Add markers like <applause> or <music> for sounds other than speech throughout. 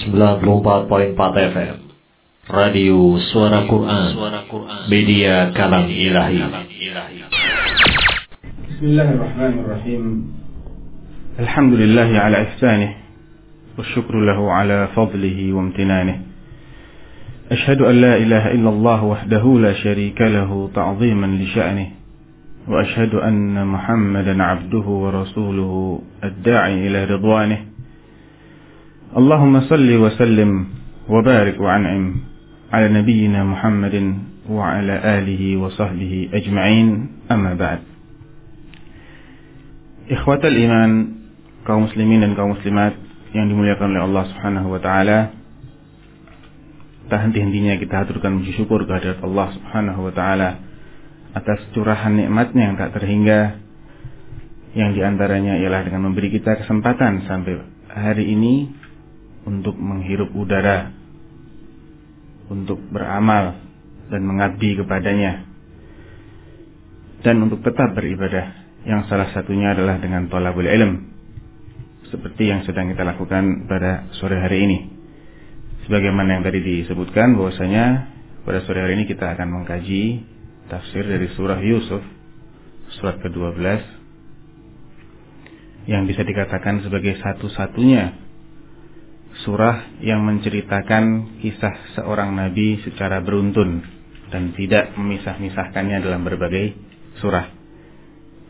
94.4 FM Radio Suara Quran. Media Kalam Ilahi. Bismillahirrahmanirrahim. Alhamdulillahi ala ihsanih والشكر له على فضله وامتنانه أشهد أن لا إله إلا الله وحده لا شريك له تعظيما لشأنه وأشهد أن محمدا عبده ورسوله الداعي إلى رضوانه اللهم صل وسلم وبارك وعنعم على نبينا محمد وعلى آله وصحبه أجمعين أما بعد إخوة الإيمان kaum muslimin dan kaum muslimat yang dimuliakan oleh Allah Subhanahu wa taala. Tak henti-hentinya kita haturkan puji syukur kehadirat Allah Subhanahu wa taala atas curahan nikmatnya yang tak terhingga yang diantaranya ialah dengan memberi kita kesempatan sampai hari ini untuk menghirup udara untuk beramal dan mengabdi kepadanya dan untuk tetap beribadah yang salah satunya adalah dengan tolabul ilm seperti yang sedang kita lakukan pada sore hari ini. Sebagaimana yang tadi disebutkan bahwasanya pada sore hari ini kita akan mengkaji tafsir dari surah Yusuf surat ke-12 yang bisa dikatakan sebagai satu-satunya surah yang menceritakan kisah seorang nabi secara beruntun dan tidak memisah-misahkannya dalam berbagai surah.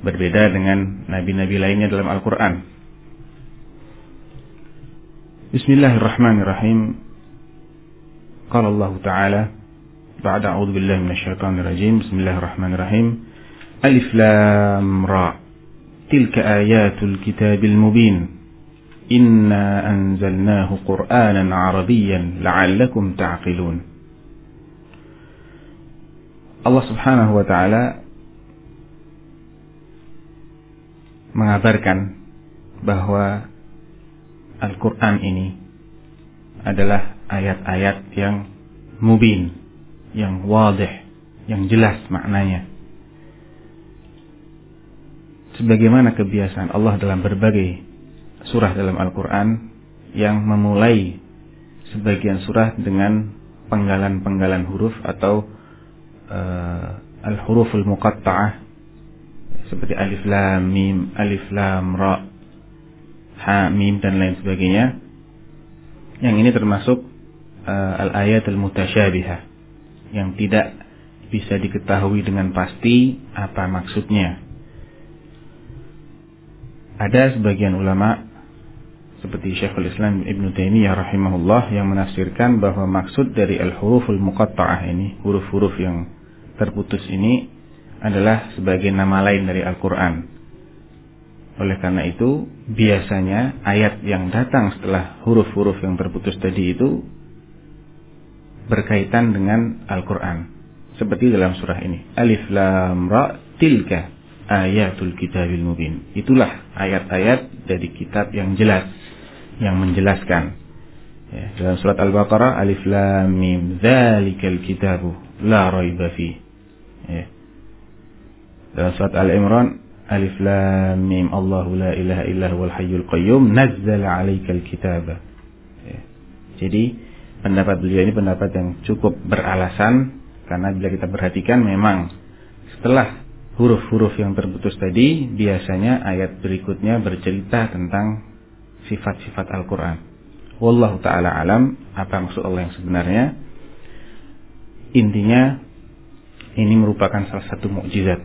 Berbeda dengan nabi-nabi lainnya dalam Al-Qur'an. Bismillahirrahmanirrahim. Qala Allah Ta'ala ba'da a'udzu billahi minasyaitonir rajim. Bismillahirrahmanirrahim. Alif lam ra. Tilka ayatul kitabil mubin. إنا أنزلناه قرآنا عربيا لعلكم تعقلون Allah subhanahu wa ta'ala mengabarkan bahwa Al-Quran ini adalah ayat-ayat yang mubin, yang wadih, yang jelas maknanya. Sebagaimana kebiasaan Allah dalam berbagai surah dalam Al-Quran yang memulai sebagian surah dengan penggalan-penggalan huruf atau uh, al-huruful muqatta'ah seperti alif lam mim, alif lam ra, ha, mim dan lain sebagainya. Yang ini termasuk uh, al-ayat al-mutasyabihah yang tidak bisa diketahui dengan pasti apa maksudnya. Ada sebagian ulama seperti Syekhul Islam Ibn Taimiyah rahimahullah yang menafsirkan bahwa maksud dari al-huruful muqatta'ah ini, huruf-huruf yang terputus ini adalah sebagai nama lain dari Al-Quran. Oleh karena itu, biasanya ayat yang datang setelah huruf-huruf yang terputus tadi itu berkaitan dengan Al-Quran. Seperti dalam surah ini. Alif Lam Ra Tilka Ayatul Kitabil Mubin. Itulah ayat-ayat dari kitab yang jelas. Yang menjelaskan. Ya, dalam surat Al-Baqarah Alif Lam Mim Zalikal Kitabu La Raiba Fi. Ya. Dalam surat Al-Imran Alif Lam Mim Allahu la ilaha illa huwal hayyul qayyum nazzala 'alaikal kitaba. Ya. Jadi pendapat beliau ini pendapat yang cukup beralasan karena bila kita perhatikan memang setelah huruf-huruf yang terputus tadi biasanya ayat berikutnya bercerita tentang sifat-sifat Al-Qur'an. Wallahu taala alam apa maksud Allah yang sebenarnya. Intinya ini merupakan salah satu mukjizat.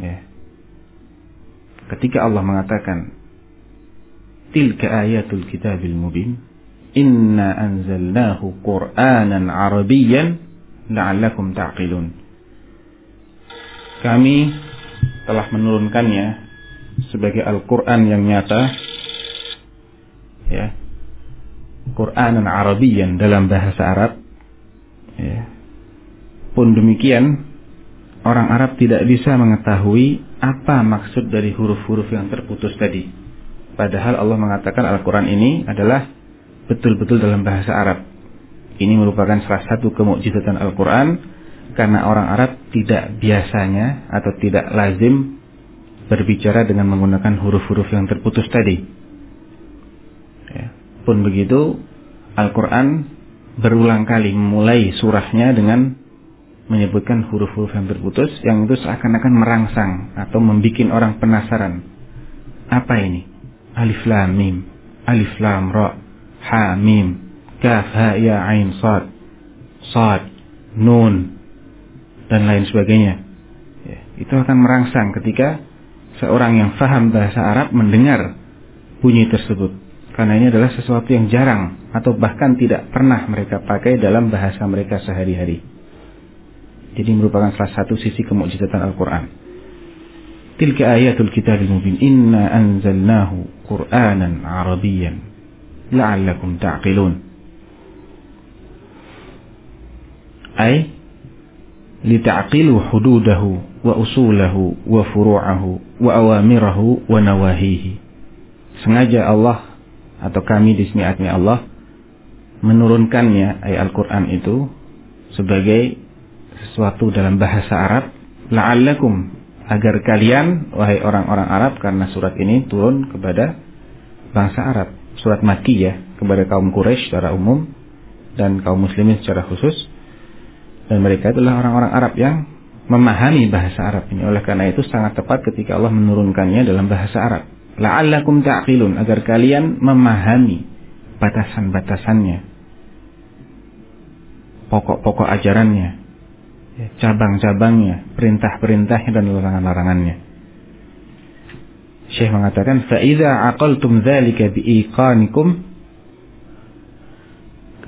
Ya, ketika Allah mengatakan tilka ayatul kitabil mubin inna anzalnahu qur'anan arabiyyan la'allakum ta'qilun kami telah menurunkannya sebagai Al-Qur'an yang nyata ya Qur'anan Arabiyyan dalam bahasa Arab ya pun demikian orang Arab tidak bisa mengetahui apa maksud dari huruf-huruf yang terputus tadi. Padahal Allah mengatakan Al-Quran ini adalah betul-betul dalam bahasa Arab. Ini merupakan salah satu kemukjizatan Al-Quran karena orang Arab tidak biasanya atau tidak lazim berbicara dengan menggunakan huruf-huruf yang terputus tadi. Pun begitu, Al-Quran berulang kali memulai surahnya dengan menyebutkan huruf-huruf yang berputus yang itu seakan-akan merangsang atau membuat orang penasaran. Apa ini? Alif Lam Mim, Alif Lam Ra, Ha Mim, Kaf Ha Ya Ain Sad, Sad, Nun, dan lain sebagainya. Ya, itu akan merangsang ketika seorang yang faham bahasa Arab mendengar bunyi tersebut karena ini adalah sesuatu yang jarang atau bahkan tidak pernah mereka pakai dalam bahasa mereka sehari-hari. Jadi merupakan salah satu sisi kemujizatan Al-Quran. Tilka ayatul kitabil mubin. Inna anzalnahu Qur'anan Arabiyan. La'allakum ta'qilun. Ay, lita'qilu hududahu wa usulahu wa furu'ahu wa awamirahu wa nawahihi. Sengaja Allah atau kami di sini artinya Allah menurunkannya ayat Al-Qur'an itu sebagai sesuatu dalam bahasa Arab la'allakum agar kalian wahai orang-orang Arab karena surat ini turun kepada bangsa Arab surat Makki ya kepada kaum Quraisy secara umum dan kaum muslimin secara khusus. Dan mereka adalah orang-orang Arab yang memahami bahasa Arab ini. Oleh karena itu sangat tepat ketika Allah menurunkannya dalam bahasa Arab la'allakum ta'qilun agar kalian memahami batasan-batasannya. Pokok-pokok ajarannya. Ya, cabang-cabangnya perintah-perintahnya dan larangan-larangannya. Syekh mengatakan fa'idha aqaltum dzalika biiqanikum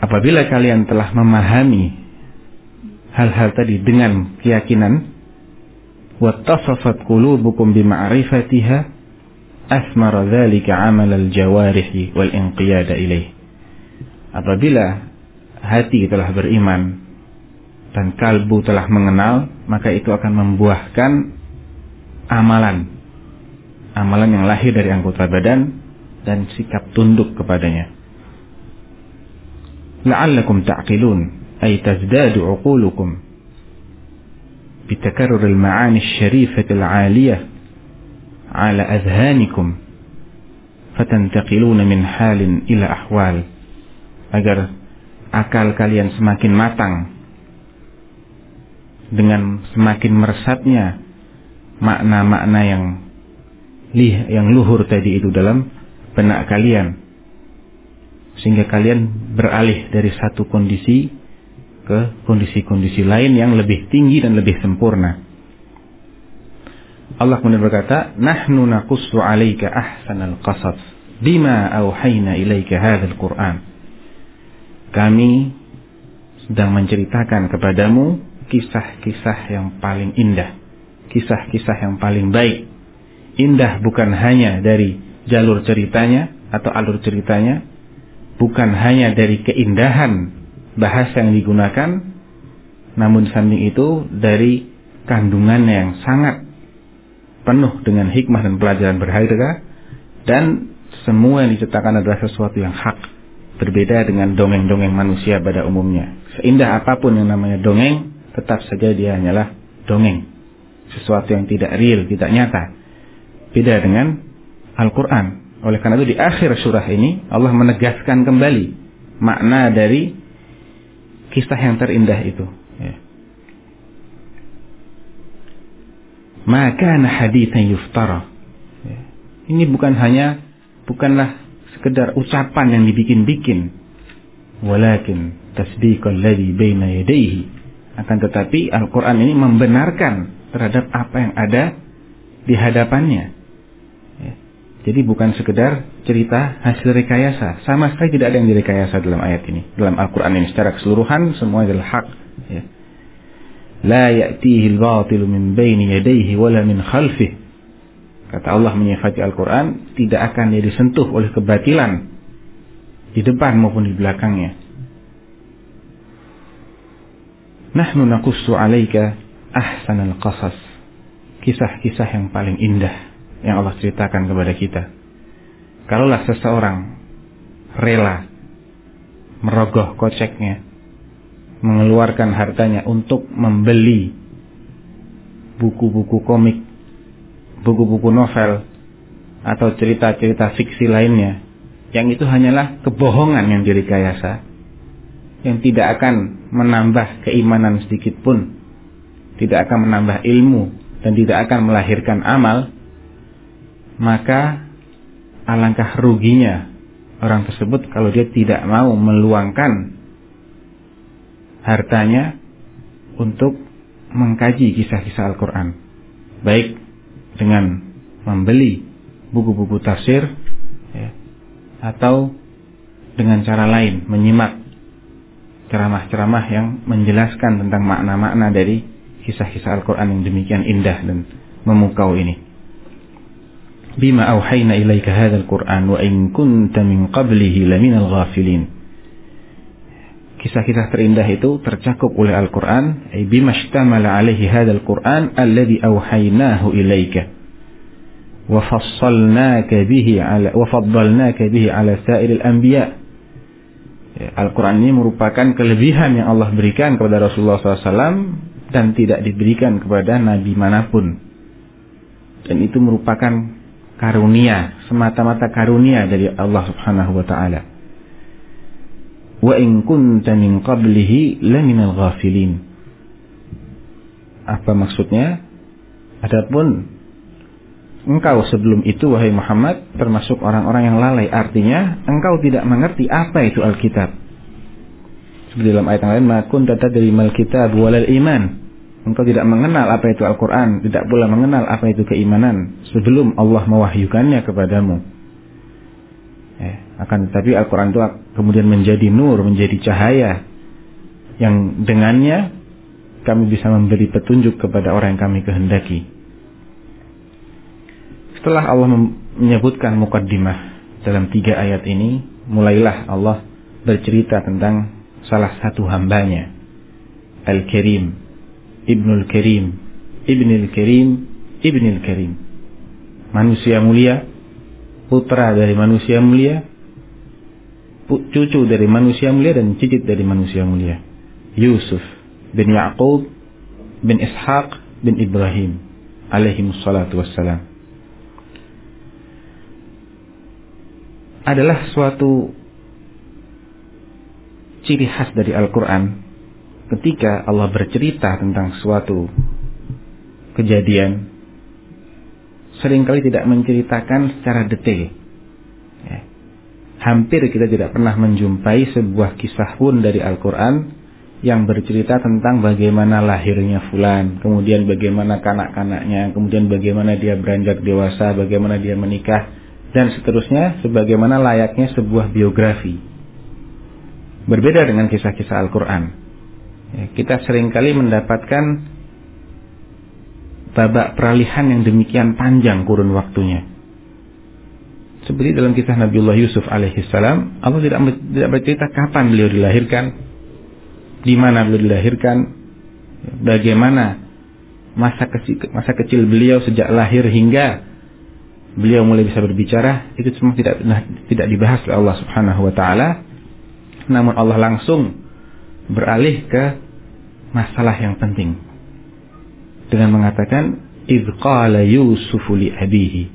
apabila kalian telah memahami hal-hal tadi dengan keyakinan wattasafat qulubukum bima'rifatiha asmara dzalika amal al-jawarihi wal inqiyada ilaih. Apabila hati telah beriman dan kalbu telah mengenal, maka itu akan membuahkan amalan. Amalan yang lahir dari anggota badan dan sikap tunduk kepadanya. La'allakum ta'qilun ay tazdadu 'uqulukum bitakarrur al-ma'ani asy-syarifah al-'aliyah ala azhanikum fatantaqiluna min halin ila ahwal agar akal kalian semakin matang dengan semakin meresapnya makna-makna yang lih yang luhur tadi itu dalam benak kalian sehingga kalian beralih dari satu kondisi ke kondisi-kondisi lain yang lebih tinggi dan lebih sempurna. Allah kemudian berkata, "Nahnu naqussu 'alaika ahsanal qasas bima auhayna ilaika hadzal Qur'an." Kami sedang menceritakan kepadamu kisah-kisah yang paling indah, kisah-kisah yang paling baik. Indah bukan hanya dari jalur ceritanya atau alur ceritanya, bukan hanya dari keindahan bahasa yang digunakan, namun samping itu dari kandungannya yang sangat penuh dengan hikmah dan pelajaran berharga dan semua yang diceritakan adalah sesuatu yang hak berbeda dengan dongeng-dongeng manusia pada umumnya. Seindah apa pun yang namanya dongeng tetap saja dia hanyalah dongeng. Sesuatu yang tidak real tidak nyata. Beda dengan Al-Quran. Oleh karena itu di akhir surah ini Allah menegaskan kembali makna dari kisah yang terindah itu. Ya. Maka hadithan yuftara. Ya. Ini bukan hanya bukanlah sekedar ucapan yang dibikin-bikin. Walakin tasdiqal ladzi baina yadayhi. Akan tetapi Al-Qur'an ini membenarkan terhadap apa yang ada di hadapannya. Ya. Jadi bukan sekedar cerita hasil rekayasa. Sama sekali tidak ada yang direkayasa dalam ayat ini. Dalam Al-Quran ini secara keseluruhan semua adalah hak. Ya la ya'tihi al-batil min baini yadayhi wala min khalfih. Kata Allah menyifati Al-Quran, tidak akan dia disentuh oleh kebatilan di depan maupun di belakangnya. Nahnu naqussu 'alaika ahsanal qasas. Kisah-kisah yang paling indah yang Allah ceritakan kepada kita. Kalaulah seseorang rela merogoh koceknya mengeluarkan hartanya untuk membeli buku-buku komik, buku-buku novel, atau cerita-cerita fiksi lainnya yang itu hanyalah kebohongan yang direkayasa yang tidak akan menambah keimanan sedikit pun tidak akan menambah ilmu dan tidak akan melahirkan amal maka alangkah ruginya orang tersebut kalau dia tidak mau meluangkan hartanya untuk mengkaji kisah-kisah Al-Quran baik dengan membeli buku-buku tafsir ya, atau dengan cara lain menyimak ceramah-ceramah yang menjelaskan tentang makna-makna dari kisah-kisah Al-Quran yang demikian indah dan memukau ini. Bima awhayna ilaika hadzal Qur'an wa in kunta min qablihi laminal ghafilin kisah-kisah terindah itu tercakup oleh Al-Quran bimastamala alaihi hadal Quran alladhi awhaynahu ilaika bihi ala bihi ala sairil ya, Al-Quran ini merupakan kelebihan yang Allah berikan kepada Rasulullah SAW dan tidak diberikan kepada nabi mana pun. Dan itu merupakan karunia, semata-mata karunia dari Allah Subhanahu wa taala wa in kunta min qablihi laminal ghafilin. Apa maksudnya? Adapun engkau sebelum itu wahai Muhammad termasuk orang-orang yang lalai artinya engkau tidak mengerti apa itu Alkitab. Seperti dalam ayat yang lain makun data dari Malkitab walal iman. Engkau tidak mengenal apa itu Al-Quran tidak pula mengenal apa itu keimanan sebelum Allah mewahyukannya kepadamu akan tetapi Al-Quran itu kemudian menjadi nur menjadi cahaya yang dengannya kami bisa memberi petunjuk kepada orang yang kami kehendaki setelah Allah menyebutkan mukaddimah dalam tiga ayat ini, mulailah Allah bercerita tentang salah satu hambanya, Al-Karim, Ibnul Karim, Ibnul Karim, Ibnul Karim. Manusia mulia, putra dari manusia mulia, cucu dari manusia mulia dan cicit dari manusia mulia. Yusuf bin Yaqub bin Ishaq bin Ibrahim alaihi salatu wassalam. adalah suatu ciri khas dari Al-Quran ketika Allah bercerita tentang suatu kejadian sering kali tidak menceritakan secara detail. Hampir kita tidak pernah menjumpai sebuah kisah pun dari Al-Quran yang bercerita tentang bagaimana lahirnya fulan, kemudian bagaimana kanak-kanaknya, kemudian bagaimana dia beranjak dewasa, bagaimana dia menikah, dan seterusnya sebagaimana layaknya sebuah biografi. Berbeda dengan kisah-kisah Al-Quran. Ya, kita sering kali mendapatkan babak peralihan yang demikian panjang kurun waktunya. Seperti dalam kisah Nabiullah Yusuf alaihissalam, Allah tidak tidak bercerita kapan beliau dilahirkan, di mana beliau dilahirkan, bagaimana masa kecil, masa kecil beliau sejak lahir hingga beliau mulai bisa berbicara itu semua tidak tidak dibahas oleh Allah Subhanahu wa taala. Namun Allah langsung beralih ke masalah yang penting dengan mengatakan idh qala Yusuf li abihi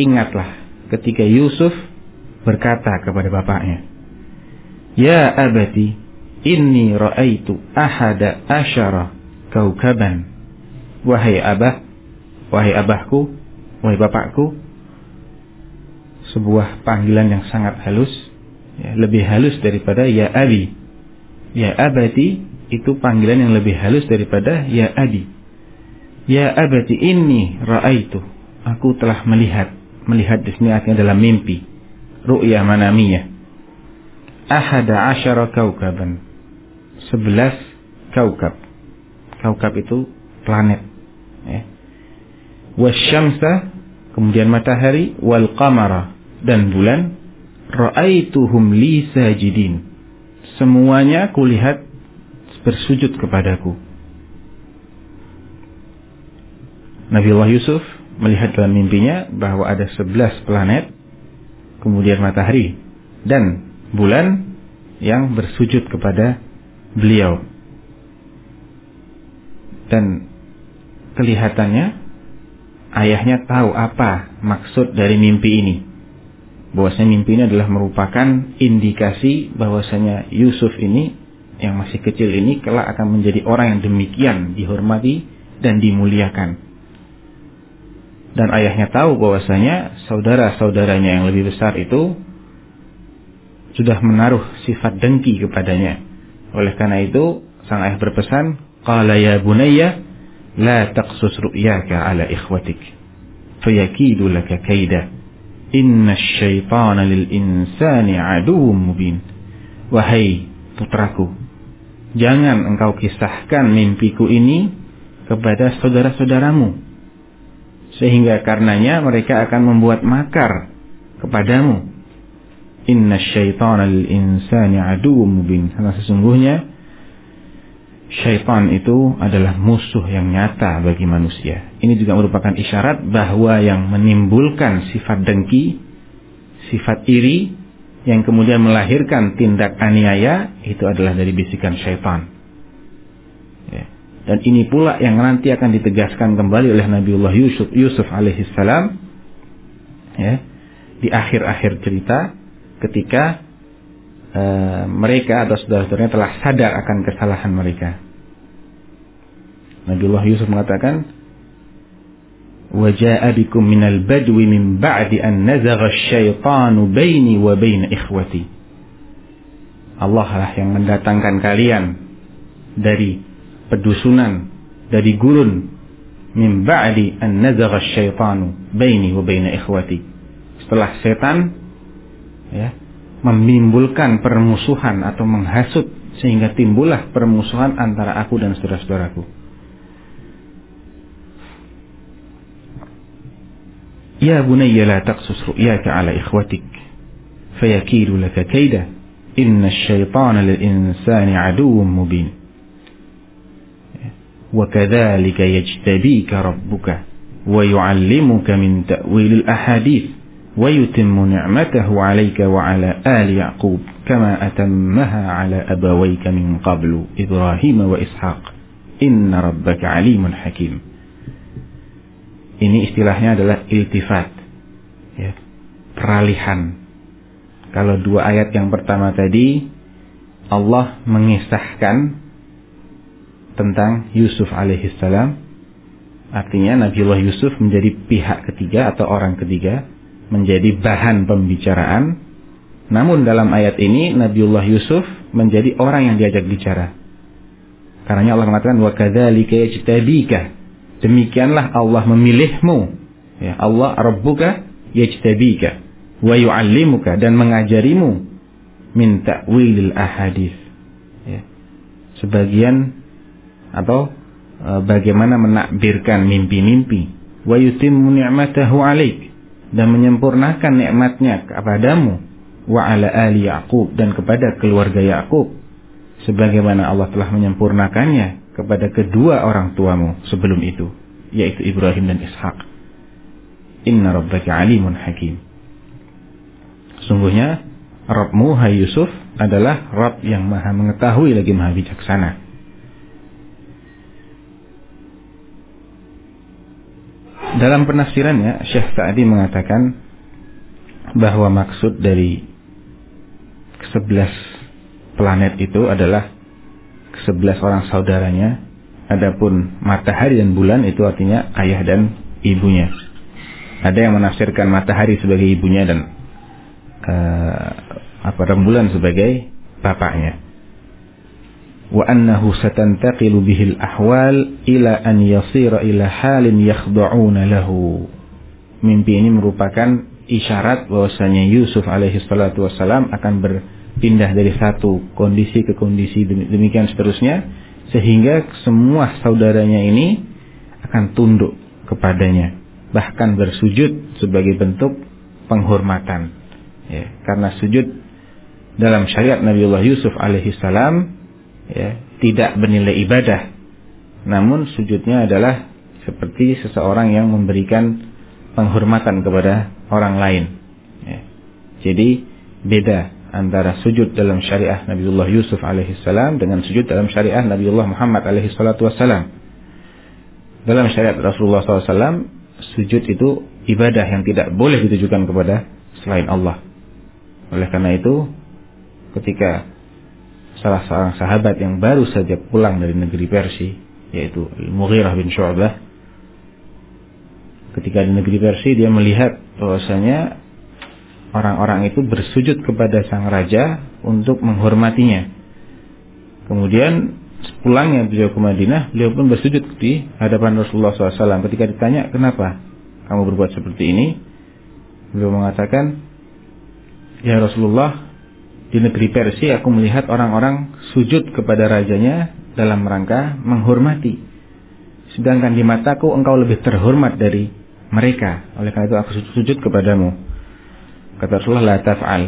ingatlah ketika Yusuf berkata kepada bapaknya ya abati inni raaitu ahada asyara kaukaban. Wahai abah wahai abahku wahai bapakku sebuah panggilan yang sangat halus ya, lebih halus daripada ya abi. Ya abadi itu panggilan yang lebih halus daripada ya abi. Ya abadi ini raaitu aku telah melihat melihat di sini artinya dalam mimpi. Ru'ya manamiyah. Ahada asyara kaukaban sebelas kaukab kaukab itu planet. Ya. wasyamsa kemudian matahari wal qamara dan bulan ra'aituhum li sajidin. Semuanya kulihat bersujud kepadaku. Nabi Allah Yusuf melihat dalam mimpinya bahwa ada sebelas planet kemudian matahari dan bulan yang bersujud kepada beliau dan kelihatannya ayahnya tahu apa maksud dari mimpi ini. bahwasanya mimpi ini adalah merupakan indikasi bahwasanya Yusuf ini yang masih kecil ini kelak akan menjadi orang yang demikian dihormati dan dimuliakan. Dan ayahnya tahu bahwasanya saudara-saudaranya yang lebih besar itu sudah menaruh sifat dengki kepadanya. Oleh karena itu, sang ayah berpesan, "Qala ya bunayya, la taqsus ru'yaka ala ikhwatik, fayakidu laka kaida. Inna syaitana lil insani aduwwum mubin." Wahai putraku, jangan engkau kisahkan mimpiku ini kepada saudara-saudaramu sehingga karenanya mereka akan membuat makar kepadamu Inna syaitana lil insani aduwwum mubin. Karena sesungguhnya syaitan itu adalah musuh yang nyata bagi manusia. Ini juga merupakan isyarat bahwa yang menimbulkan sifat dengki, sifat iri, yang kemudian melahirkan tindak aniaya, itu adalah dari bisikan syaitan. Dan ini pula yang nanti akan ditegaskan kembali oleh Nabiullah Yusuf, Yusuf alaihissalam, ya, di akhir-akhir cerita, ketika uh, mereka atau saudara-saudaranya telah sadar akan kesalahan mereka. Nabiullah Yusuf mengatakan, "Waja'a bikum minal badwi min ba'di an nazagha syaitanu baini wa baina ikhwati." Allah lah yang mendatangkan kalian dari pedusunan, dari gurun min ba'di an nazagha syaitanu baini wa baina ikhwati. Setelah setan ya, menimbulkan permusuhan atau menghasut sehingga timbullah permusuhan antara aku dan saudara-saudaraku. Ya bunayya la taqsus ru'yaka ala ikhwatik fayakidu laka kaida inna asyaitana lil insani aduwwun mubin. وكذلك يجتبيك ربك ويعلمك من تأويل الأحاديث ويتم نعمته عليك وعلى آل يعقوب كما أتمها على أبويك من قبل إبراهيم وإسحاق إن ربك عليم حكيم Ini istilahnya adalah iltifat ya, Peralihan Kalau dua ayat yang pertama tadi Allah mengisahkan tentang Yusuf alaihissalam Artinya Nabiullah Yusuf menjadi pihak ketiga atau orang ketiga menjadi bahan pembicaraan. Namun dalam ayat ini Nabiullah Yusuf menjadi orang yang diajak bicara. Karena Allah mengatakan wa kadzalika yajtabika. Demikianlah Allah memilihmu. Ya, Allah Rabbuka yajtabika wa yu'allimuka dan mengajarimu min ta'wilil ahadis. Ya. Sebagian atau e, bagaimana menakbirkan mimpi-mimpi. Wa yutimmu ni'matahu 'alaik. Dan menyempurnakan nikmatnya kepadamu. Wa ala ali Yaqub. Dan kepada keluarga Yakub sebagaimana Allah telah menyempurnakannya kepada kedua orang tuamu sebelum itu. Yaitu Ibrahim dan Ishak. Inna rabbaka alimun hakim. Sungguhnya Rabbmu hai Yusuf adalah Rabb yang maha mengetahui lagi maha bijaksana Dalam penafsirannya Syekh Sa'di mengatakan bahwa maksud dari sebelas planet itu adalah sebelas orang saudaranya. Adapun matahari dan bulan itu artinya ayah dan ibunya. Ada yang menafsirkan matahari sebagai ibunya dan uh, apa rembulan sebagai bapaknya annahu satantaqilu bihil ahwal ila an yasira ila halin yakhda'una lahu. Mimpi ini merupakan isyarat bahwasanya Yusuf alaihi salatu wasalam akan berpindah dari satu kondisi ke kondisi demikian seterusnya sehingga semua saudaranya ini akan tunduk kepadanya bahkan bersujud sebagai bentuk penghormatan ya, karena sujud dalam syariat Nabiullah Yusuf alaihi salam ya, tidak bernilai ibadah. Namun sujudnya adalah seperti seseorang yang memberikan penghormatan kepada orang lain. Ya. Jadi beda antara sujud dalam syariah Nabiullah Yusuf alaihissalam dengan sujud dalam syariah Nabiullah Muhammad alaihissalam. Dalam syariat Rasulullah SAW, sujud itu ibadah yang tidak boleh ditujukan kepada selain Allah. Oleh karena itu, ketika salah seorang sahabat yang baru saja pulang dari negeri Persia, yaitu Mughirah bin Syu'bah, ketika di negeri Persia dia melihat bahwasanya orang-orang itu bersujud kepada sang raja untuk menghormatinya. Kemudian pulangnya beliau ke Madinah, beliau pun bersujud di hadapan Rasulullah SAW. Ketika ditanya, kenapa kamu berbuat seperti ini? Beliau mengatakan, Ya Rasulullah, di negeri Persia aku melihat orang-orang sujud kepada rajanya dalam rangka menghormati. Sedangkan di mataku engkau lebih terhormat dari mereka. Oleh karena itu aku sujud kepadamu. Kata Rasulullah, La taf'al.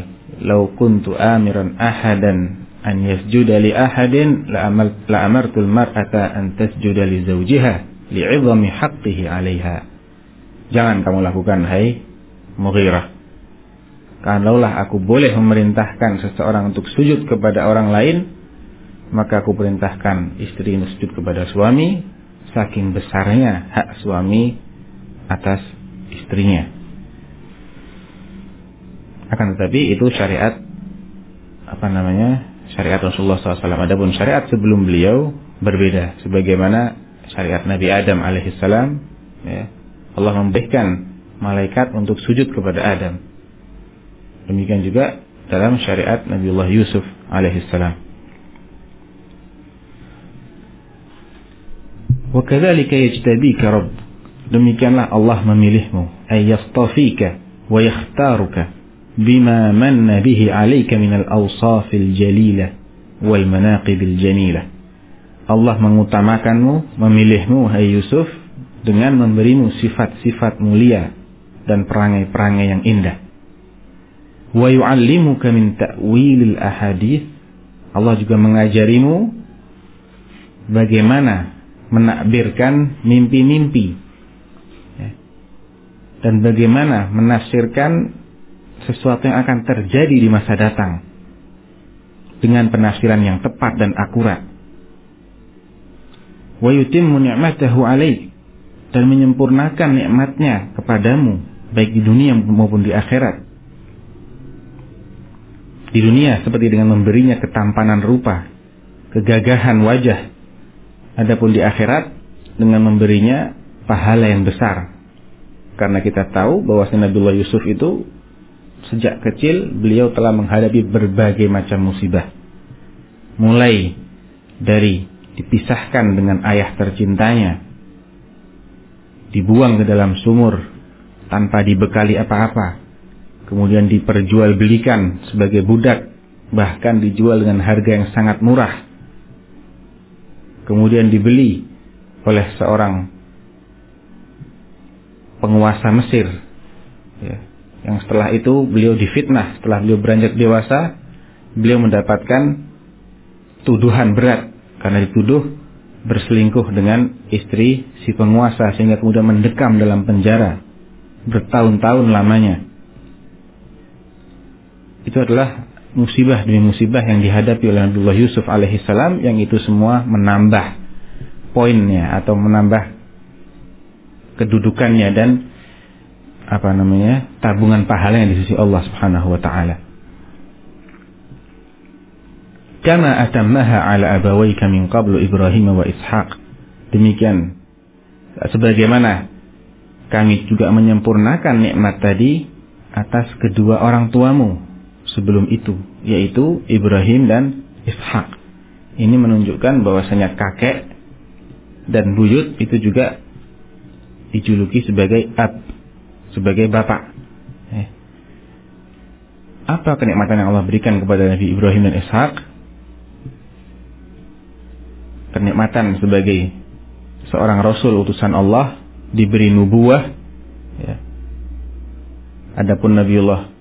Lau kuntu amiran ahadan an yasjuda li ahadin la amal la amartul mar'ata an tasjuda li zawjiha li'idhami haqqihi 'alaiha. Jangan kamu lakukan hai Mughirah. Kalaulah aku boleh memerintahkan seseorang untuk sujud kepada orang lain, maka aku perintahkan istri sujud kepada suami saking besarnya hak suami atas istrinya. Akan tetapi itu syariat apa namanya syariat Rasulullah SAW. Adapun syariat sebelum beliau berbeda. Sebagaimana syariat Nabi Adam alaihissalam, ya, Allah memberikan malaikat untuk sujud kepada Adam. Demikian juga dalam syariat Nabiullah Yusuf alaihissalam. وكذلك يجتبيك رب demikianlah Allah memilihmu ay yastafika wa yakhtaruka بما من به عليك من الأوصاف الجليلة والمناقب الجميلة Allah mengutamakanmu, memilihmu, hai Yusuf, dengan memberimu sifat-sifat mulia dan perangai-perangai yang indah. Wa yu'allimuka min ta'wilil ahadith. Allah juga mengajarimu bagaimana menakbirkan mimpi-mimpi. Ya. Dan bagaimana menafsirkan sesuatu yang akan terjadi di masa datang dengan penafsiran yang tepat dan akurat. Wa yutimmu ni'matahu 'alaik dan menyempurnakan nikmatnya kepadamu baik di dunia maupun di akhirat. Di dunia seperti dengan memberinya ketampanan rupa, kegagahan wajah. Adapun di akhirat dengan memberinya pahala yang besar. Karena kita tahu bahwa Nabiullah Yusuf itu sejak kecil beliau telah menghadapi berbagai macam musibah. Mulai dari dipisahkan dengan ayah tercintanya, dibuang ke dalam sumur tanpa dibekali apa-apa, kemudian diperjualbelikan sebagai budak, bahkan dijual dengan harga yang sangat murah. Kemudian dibeli oleh seorang penguasa Mesir, ya, yang setelah itu beliau difitnah. Setelah beliau beranjak dewasa beliau mendapatkan tuduhan berat. Karena dituduh berselingkuh dengan istri si penguasa sehingga kemudian mendekam dalam penjara bertahun-tahun lamanya itu adalah musibah demi musibah yang dihadapi oleh Abdullah Yusuf alaihissalam yang itu semua menambah poinnya atau menambah kedudukannya dan apa namanya tabungan pahala yang di sisi Allah Subhanahu wa taala. Kama atammaha ala abawaika min qablu Ibrahim wa Ishaq. Demikian sebagaimana kami juga menyempurnakan nikmat tadi atas kedua orang tuamu sebelum itu, yaitu Ibrahim dan Ishak. Ini menunjukkan bahwasanya kakek dan buyut itu juga dijuluki sebagai ab sebagai bapak. Eh. Apa kenikmatan yang Allah berikan kepada Nabi Ibrahim dan Ishak? Kenikmatan sebagai seorang Rasul utusan Allah diberi nubuah. Ya. Adapun Nabiullah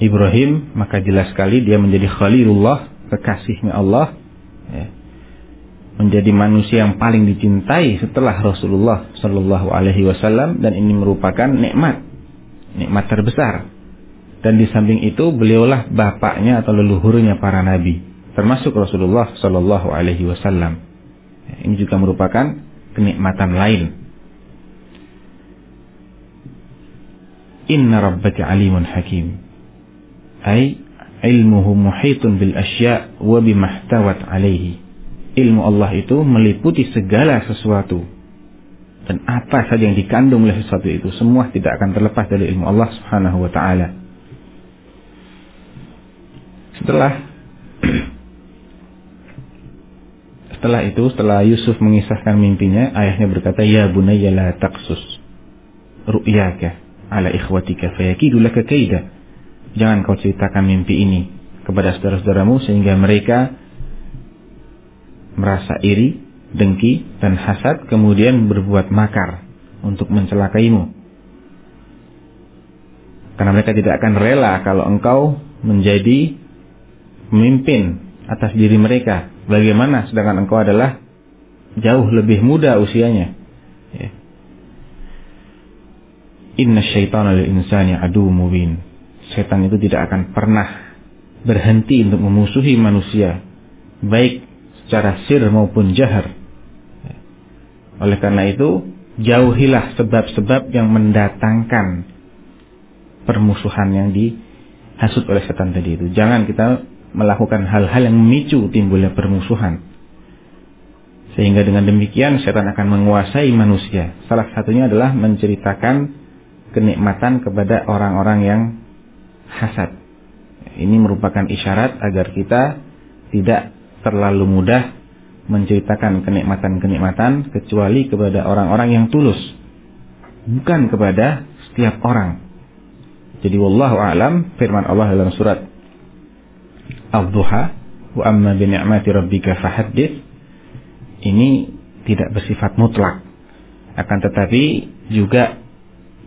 Ibrahim maka jelas sekali dia menjadi Khalilullah kekasihnya Allah. Ya menjadi manusia yang paling dicintai setelah Rasulullah Shallallahu Alaihi Wasallam dan ini merupakan nikmat, nikmat terbesar. Dan di samping itu beliaulah bapaknya atau leluhurnya para nabi, termasuk Rasulullah Shallallahu Alaihi Wasallam. Ini juga merupakan kenikmatan lain. Inna rabbaka alimun hakim. Ay ilmuhu muhitun bil asya' wa bimahtawat alaihi. Ilmu Allah itu meliputi segala sesuatu. Dan apa saja yang dikandung oleh sesuatu itu semua tidak akan terlepas dari ilmu Allah Subhanahu wa taala. Setelah <clears throat> Setelah itu, setelah Yusuf mengisahkan mimpinya, ayahnya berkata, Ya bunayya la taqsus ru'yaka ala ikhwatika fayakidu laka kaida. Jangan kau ceritakan mimpi ini kepada saudara-saudaramu sehingga mereka merasa iri, dengki, dan hasad kemudian berbuat makar untuk mencelakaimu. Karena mereka tidak akan rela kalau engkau menjadi pemimpin atas diri mereka. Bagaimana sedangkan engkau adalah jauh lebih muda usianya. Ya. Inna syaitana lil insani adu mubin. Setan itu tidak akan pernah berhenti untuk memusuhi manusia. Baik secara sir maupun jahar. Oleh karena itu, jauhilah sebab-sebab yang mendatangkan permusuhan yang dihasut oleh setan tadi itu. Jangan kita melakukan hal-hal yang memicu timbulnya permusuhan. Sehingga dengan demikian setan akan menguasai manusia. Salah satunya adalah menceritakan kenikmatan kepada orang-orang yang hasad. Ini merupakan isyarat agar kita tidak terlalu mudah menceritakan kenikmatan-kenikmatan kecuali kepada orang-orang yang tulus. Bukan kepada setiap orang. Jadi wallahu alam firman Allah dalam surat Al-Duha wa amma bi ni'mati rabbika fahaddits ini tidak bersifat mutlak akan tetapi juga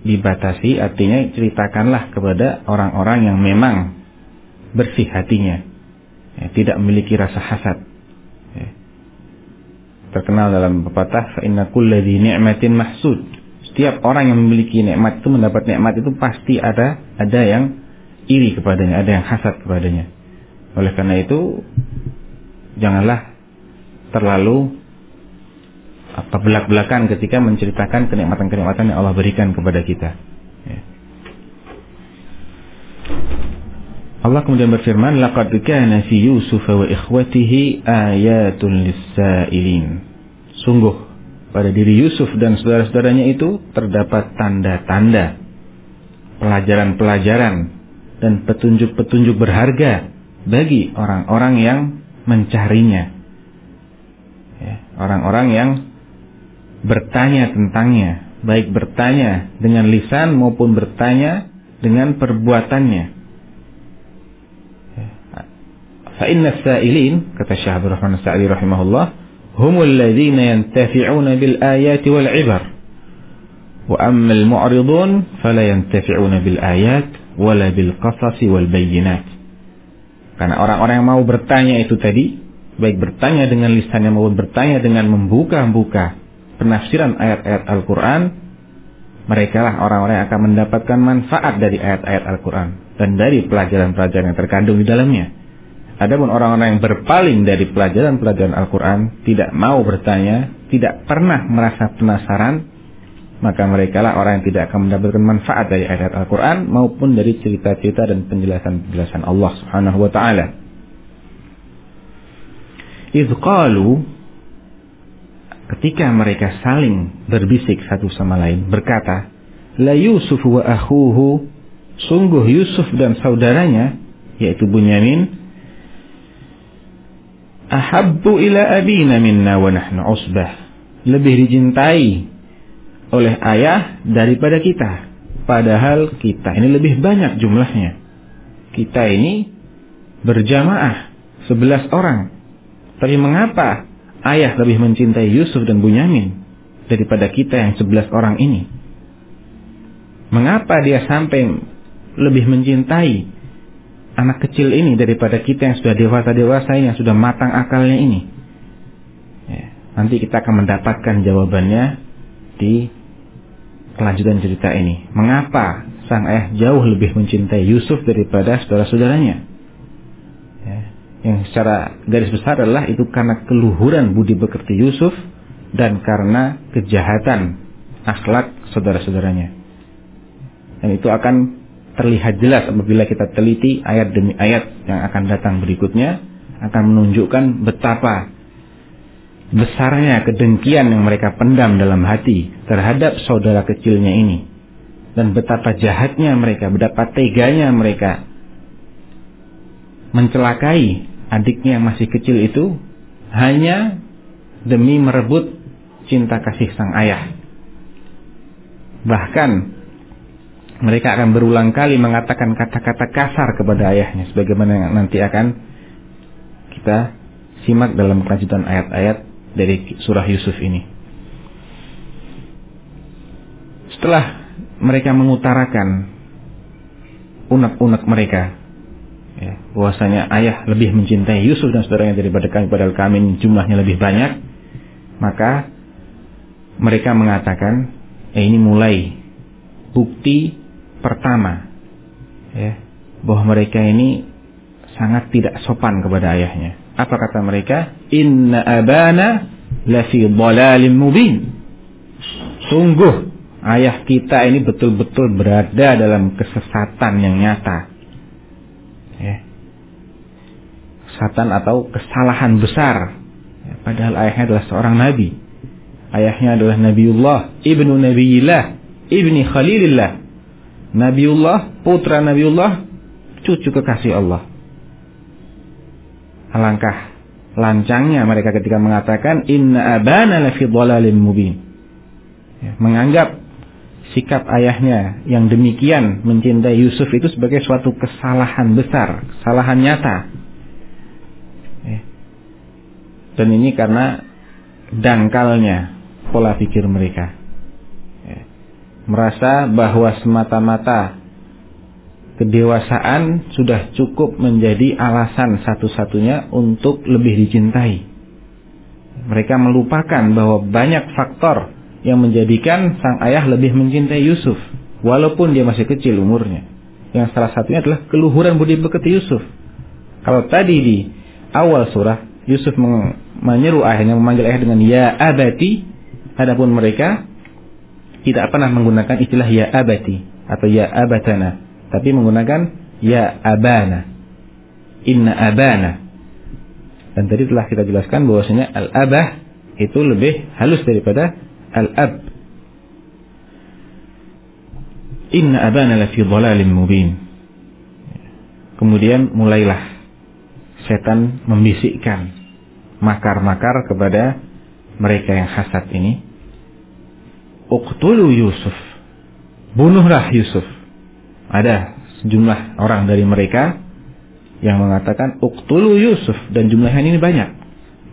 dibatasi artinya ceritakanlah kepada orang-orang yang memang bersih hatinya. Ya, tidak memiliki rasa hasad. Ya. terkenal dalam pepatah inna kulladzi ni'matin mahsud. Setiap orang yang memiliki nikmat itu mendapat nikmat itu pasti ada ada yang iri kepadanya ada yang hasad kepadanya. Oleh karena itu janganlah terlalu apa belak-belakan ketika menceritakan kenikmatan-kenikmatan yang Allah berikan kepada kita. Ya. Allah kemudian berfirman, "Laqad kana fi Yusuf wa ikhwatihi ayatun lis-sa'ilin." Sungguh pada diri Yusuf dan saudara-saudaranya itu terdapat tanda-tanda pelajaran-pelajaran dan petunjuk-petunjuk berharga bagi orang-orang yang mencarinya. Ya, orang-orang yang bertanya tentangnya, baik bertanya dengan lisan maupun bertanya dengan perbuatannya. Ya, fa inna sa'ilin kata Syekh Abdul Rahman Sa'di rahimahullah humul ladzina yantafi'una bil ayati wal 'ibar wa amma al mu'ridun fala yantafi'una bil ayat wala bil qasas wal bayyinat karena orang-orang yang mau bertanya itu tadi, baik bertanya dengan lisannya maupun bertanya dengan membuka-buka penafsiran ayat-ayat Al-Quran, mereka lah orang-orang yang akan mendapatkan manfaat dari ayat-ayat Al-Quran dan dari pelajaran-pelajaran yang terkandung di dalamnya. Adapun orang-orang yang berpaling dari pelajaran-pelajaran Al-Quran, tidak mau bertanya, tidak pernah merasa penasaran, maka mereka lah orang yang tidak akan mendapatkan manfaat dari ayat Al-Quran maupun dari cerita-cerita dan penjelasan-penjelasan Allah Subhanahu wa taala. Ketika mereka saling berbisik satu sama lain berkata, La Yusuf wa akhuhu sungguh Yusuf dan saudaranya yaitu Bunyamin ahabbu ila abina minna wa nahnu usbah lebih dicintai oleh ayah daripada kita. Padahal kita ini lebih banyak jumlahnya. Kita ini berjamaah sebelas orang. Tapi mengapa ayah lebih mencintai Yusuf dan Bunyamin daripada kita yang sebelas orang ini? Mengapa dia sampai lebih mencintai anak kecil ini daripada kita yang sudah dewasa-dewasa yang sudah matang akalnya ini? Ya, nanti kita akan mendapatkan jawabannya di kelanjutan cerita ini. Mengapa sang ayah jauh lebih mencintai Yusuf daripada saudara-saudaranya? Ya, yang secara garis besar adalah itu karena keluhuran budi pekerti Yusuf dan karena kejahatan akhlak saudara-saudaranya. Dan itu akan terlihat jelas apabila kita teliti ayat demi ayat yang akan datang berikutnya akan menunjukkan betapa besarnya kedengkian yang mereka pendam dalam hati terhadap saudara kecilnya ini dan betapa jahatnya mereka, betapa teganya mereka mencelakai adiknya yang masih kecil itu hanya demi merebut cinta kasih sang ayah. Bahkan mereka akan berulang kali mengatakan kata-kata kasar kepada ayahnya sebagaimana nanti akan kita simak dalam kelanjutan ayat-ayat dari surah Yusuf ini. Setelah mereka mengutarakan unek-unek mereka, ya, bahwasanya ayah lebih mencintai Yusuf dan saudaranya daripada kami, padahal kami jumlahnya lebih banyak, maka mereka mengatakan, eh, ini mulai bukti pertama, ya, bahwa mereka ini sangat tidak sopan kepada ayahnya. Apa kata mereka? Inna abana lafi dhalalin mubin. Sungguh ayah kita ini betul-betul berada dalam kesesatan yang nyata. Ya. Kesesatan atau kesalahan besar. Ya, padahal ayahnya adalah seorang nabi. Ayahnya adalah Nabiullah, ibnu Nabiillah, ibni Khalilillah. Nabiullah, putra Nabiullah, cucu kekasih Allah. Alangkah lancangnya mereka ketika mengatakan inna abana lafi dhalalin mubin. Ya, menganggap sikap ayahnya yang demikian mencintai Yusuf itu sebagai suatu kesalahan besar, kesalahan nyata. Dan ini karena dangkalnya pola pikir mereka. Ya. Merasa bahwa semata-mata kedewasaan sudah cukup menjadi alasan satu-satunya untuk lebih dicintai. Mereka melupakan bahwa banyak faktor yang menjadikan sang ayah lebih mencintai Yusuf walaupun dia masih kecil umurnya. Yang salah satunya adalah keluhuran budi pekerti Yusuf. Kalau tadi di awal surah Yusuf menyeru ayahnya memanggil ayah dengan ya abati, adapun mereka tidak pernah menggunakan istilah ya abati atau ya abatana tapi menggunakan ya abana. Inna abana. Dan tadi telah kita jelaskan bahwasanya al-abah itu lebih halus daripada al-ab. Inna abana lafi dhalalin mubin. Kemudian mulailah setan membisikkan makar-makar kepada mereka yang hasad ini. Uqtulu Yusuf. Bunuhlah Yusuf. Ada sejumlah orang dari mereka yang mengatakan uktulu Yusuf. Dan jumlahnya ini banyak.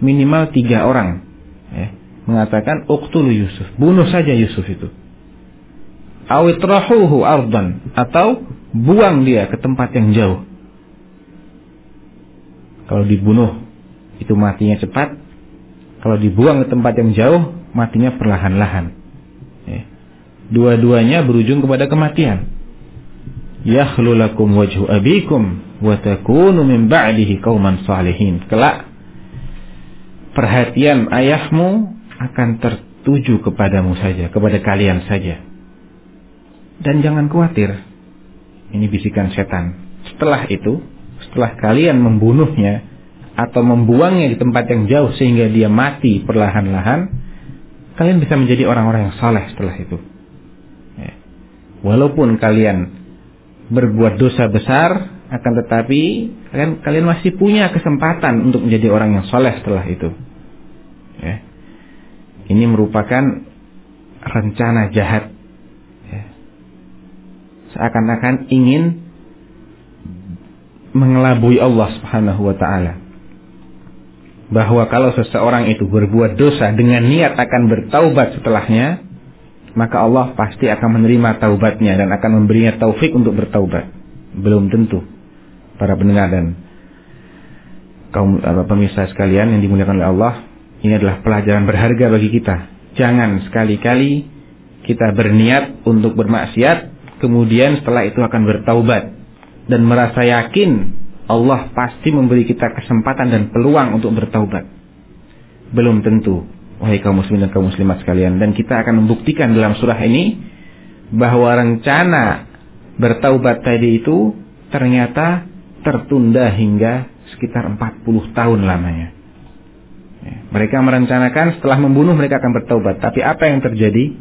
Minimal tiga orang ya, mengatakan uktulu Yusuf. Bunuh saja Yusuf itu. Awitrahuhu ardan. Atau buang dia ke tempat yang jauh kalau dibunuh itu matinya cepat kalau dibuang ke tempat yang jauh matinya perlahan-lahan ya. dua-duanya berujung kepada kematian yakhlu lakum wajhu abikum wa takunu min ba'dihi qauman salihin. Kelak perhatian ayahmu akan tertuju kepadamu saja, kepada kalian saja. Dan jangan khawatir. Ini bisikan setan. Setelah itu, setelah kalian membunuhnya atau membuangnya di tempat yang jauh sehingga dia mati perlahan-lahan, kalian bisa menjadi orang-orang yang saleh setelah itu. Ya. Walaupun kalian berbuat dosa besar akan tetapi kalian kalian masih punya kesempatan untuk menjadi orang yang soleh setelah itu. Ya. Ini merupakan rencana jahat. Ya. Seakan-akan ingin mengelabui Allah Subhanahu wa taala. Bahwa kalau seseorang itu berbuat dosa dengan niat akan bertaubat setelahnya, maka Allah pasti akan menerima taubatnya dan akan memberinya taufik untuk bertaubat. Belum tentu para pendengar dan kaum pemirsa sekalian yang dimuliakan oleh Allah, ini adalah pelajaran berharga bagi kita. Jangan sekali-kali kita berniat untuk bermaksiat, kemudian setelah itu akan bertaubat dan merasa yakin Allah pasti memberi kita kesempatan dan peluang untuk bertaubat. Belum tentu wahai kaum muslimin dan kaum muslimat sekalian dan kita akan membuktikan dalam surah ini bahwa rencana bertaubat tadi itu ternyata tertunda hingga sekitar 40 tahun lamanya. Ya, mereka merencanakan setelah membunuh mereka akan bertaubat. Tapi apa yang terjadi?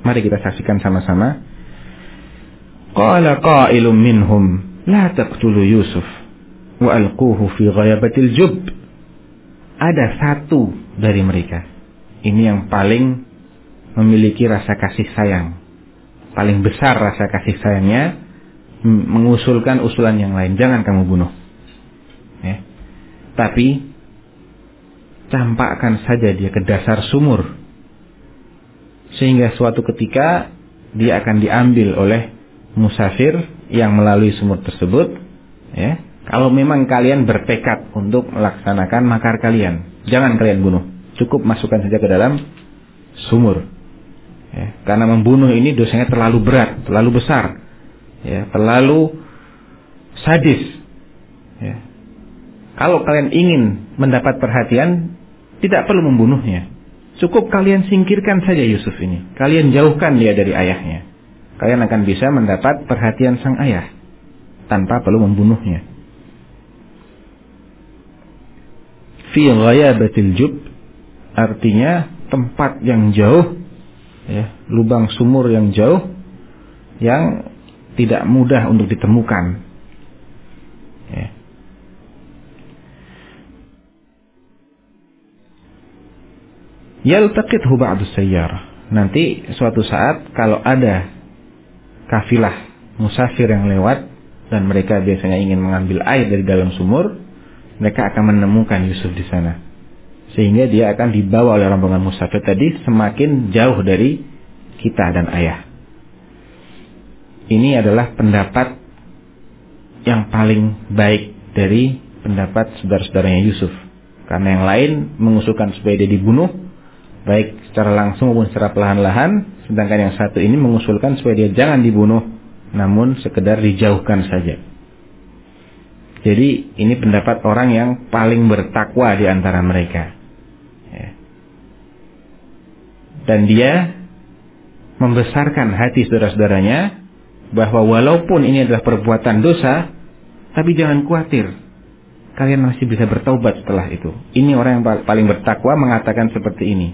Mari kita saksikan sama-sama. Qala qailum minhum la taqtulu Yusuf wa alquhu fi ghayabatil jub. Ada satu dari mereka. Ini yang paling memiliki rasa kasih sayang. Paling besar rasa kasih sayangnya mengusulkan usulan yang lain. Jangan kamu bunuh. Ya. Tapi campakkan saja dia ke dasar sumur. Sehingga suatu ketika dia akan diambil oleh musafir yang melalui sumur tersebut. Ya. Kalau memang kalian bertekad untuk melaksanakan makar kalian, jangan kalian bunuh. Cukup masukkan saja ke dalam sumur. Ya. Karena membunuh ini dosanya terlalu berat, terlalu besar ya, terlalu sadis. Ya. Kalau kalian ingin mendapat perhatian, tidak perlu membunuhnya. Cukup kalian singkirkan saja Yusuf ini. Kalian jauhkan dia dari ayahnya. Kalian akan bisa mendapat perhatian sang ayah tanpa perlu membunuhnya. Fi ghayabatil jub artinya tempat yang jauh ya, lubang sumur yang jauh yang tidak mudah untuk ditemukan. Ya. Yaltaqithu ba'du sayyarah. Nanti suatu saat kalau ada kafilah musafir yang lewat dan mereka biasanya ingin mengambil air dari dalam sumur, mereka akan menemukan Yusuf di sana. Sehingga dia akan dibawa oleh rombongan musafir tadi semakin jauh dari kita dan ayah ini adalah pendapat yang paling baik dari pendapat saudara-saudaranya Yusuf. Karena yang lain mengusulkan supaya dia dibunuh, baik secara langsung maupun secara perlahan-lahan, sedangkan yang satu ini mengusulkan supaya dia jangan dibunuh, namun sekedar dijauhkan saja. Jadi ini pendapat orang yang paling bertakwa di antara mereka. Ya. Dan dia membesarkan hati saudara-saudaranya bahwa walaupun ini adalah perbuatan dosa, tapi jangan khawatir. Kalian masih bisa bertaubat setelah itu. Ini orang yang paling bertakwa mengatakan seperti ini.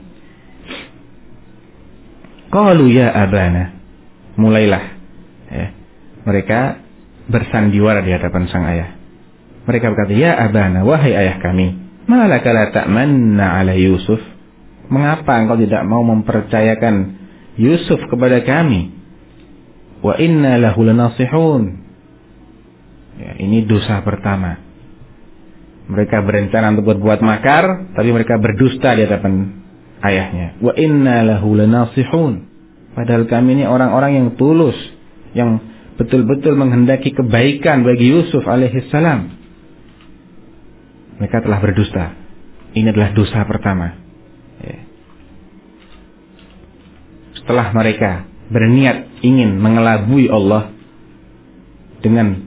Qalu ya abana. Mulailah ya. Mereka bersandiwara di hadapan sang ayah. Mereka berkata, "Ya abana, wahai ayah kami, malaka la ta'manna ala Yusuf?" Mengapa engkau tidak mau mempercayakan Yusuf kepada kami? Wa inna lahu lanasihun. Ya, ini dosa pertama. Mereka berencana untuk berbuat makar, tapi mereka berdusta di hadapan ayahnya. Wa inna lahu lanasihun. Padahal kami ini orang-orang yang tulus, yang betul-betul menghendaki kebaikan bagi Yusuf alaihissalam. Mereka telah berdusta. Ini adalah dosa pertama. Ya. Setelah mereka berniat ingin mengelabui Allah dengan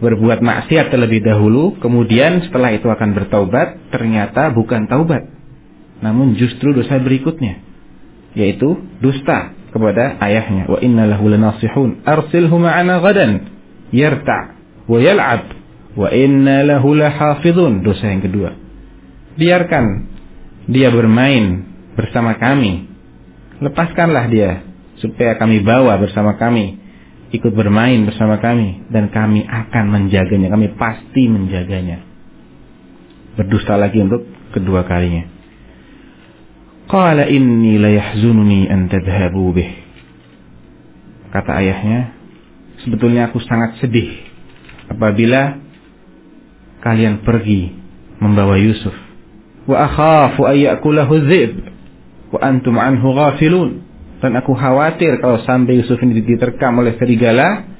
berbuat maksiat terlebih dahulu, kemudian setelah itu akan bertaubat, ternyata bukan taubat, namun justru dosa berikutnya, yaitu dusta kepada ayahnya. Wa inna lahu lanasihun arsilhu ma'ana gadan yarta' wa yal'ab wa inna lahu. Dosa yang kedua. Biarkan dia bermain bersama kami. Lepaskanlah dia supaya kami bawa bersama kami, ikut bermain bersama kami dan kami akan menjaganya, kami pasti menjaganya. Berdusta lagi untuk kedua kalinya. Qala inni la yahzununi an tadhhabu bih. Kata ayahnya, sebetulnya aku sangat sedih apabila kalian pergi membawa Yusuf. Wa akhafu ayyakulahu dzib wa antum anhu ghafilun. Dan aku khawatir kalau sampai Yusuf ini diterkam oleh serigala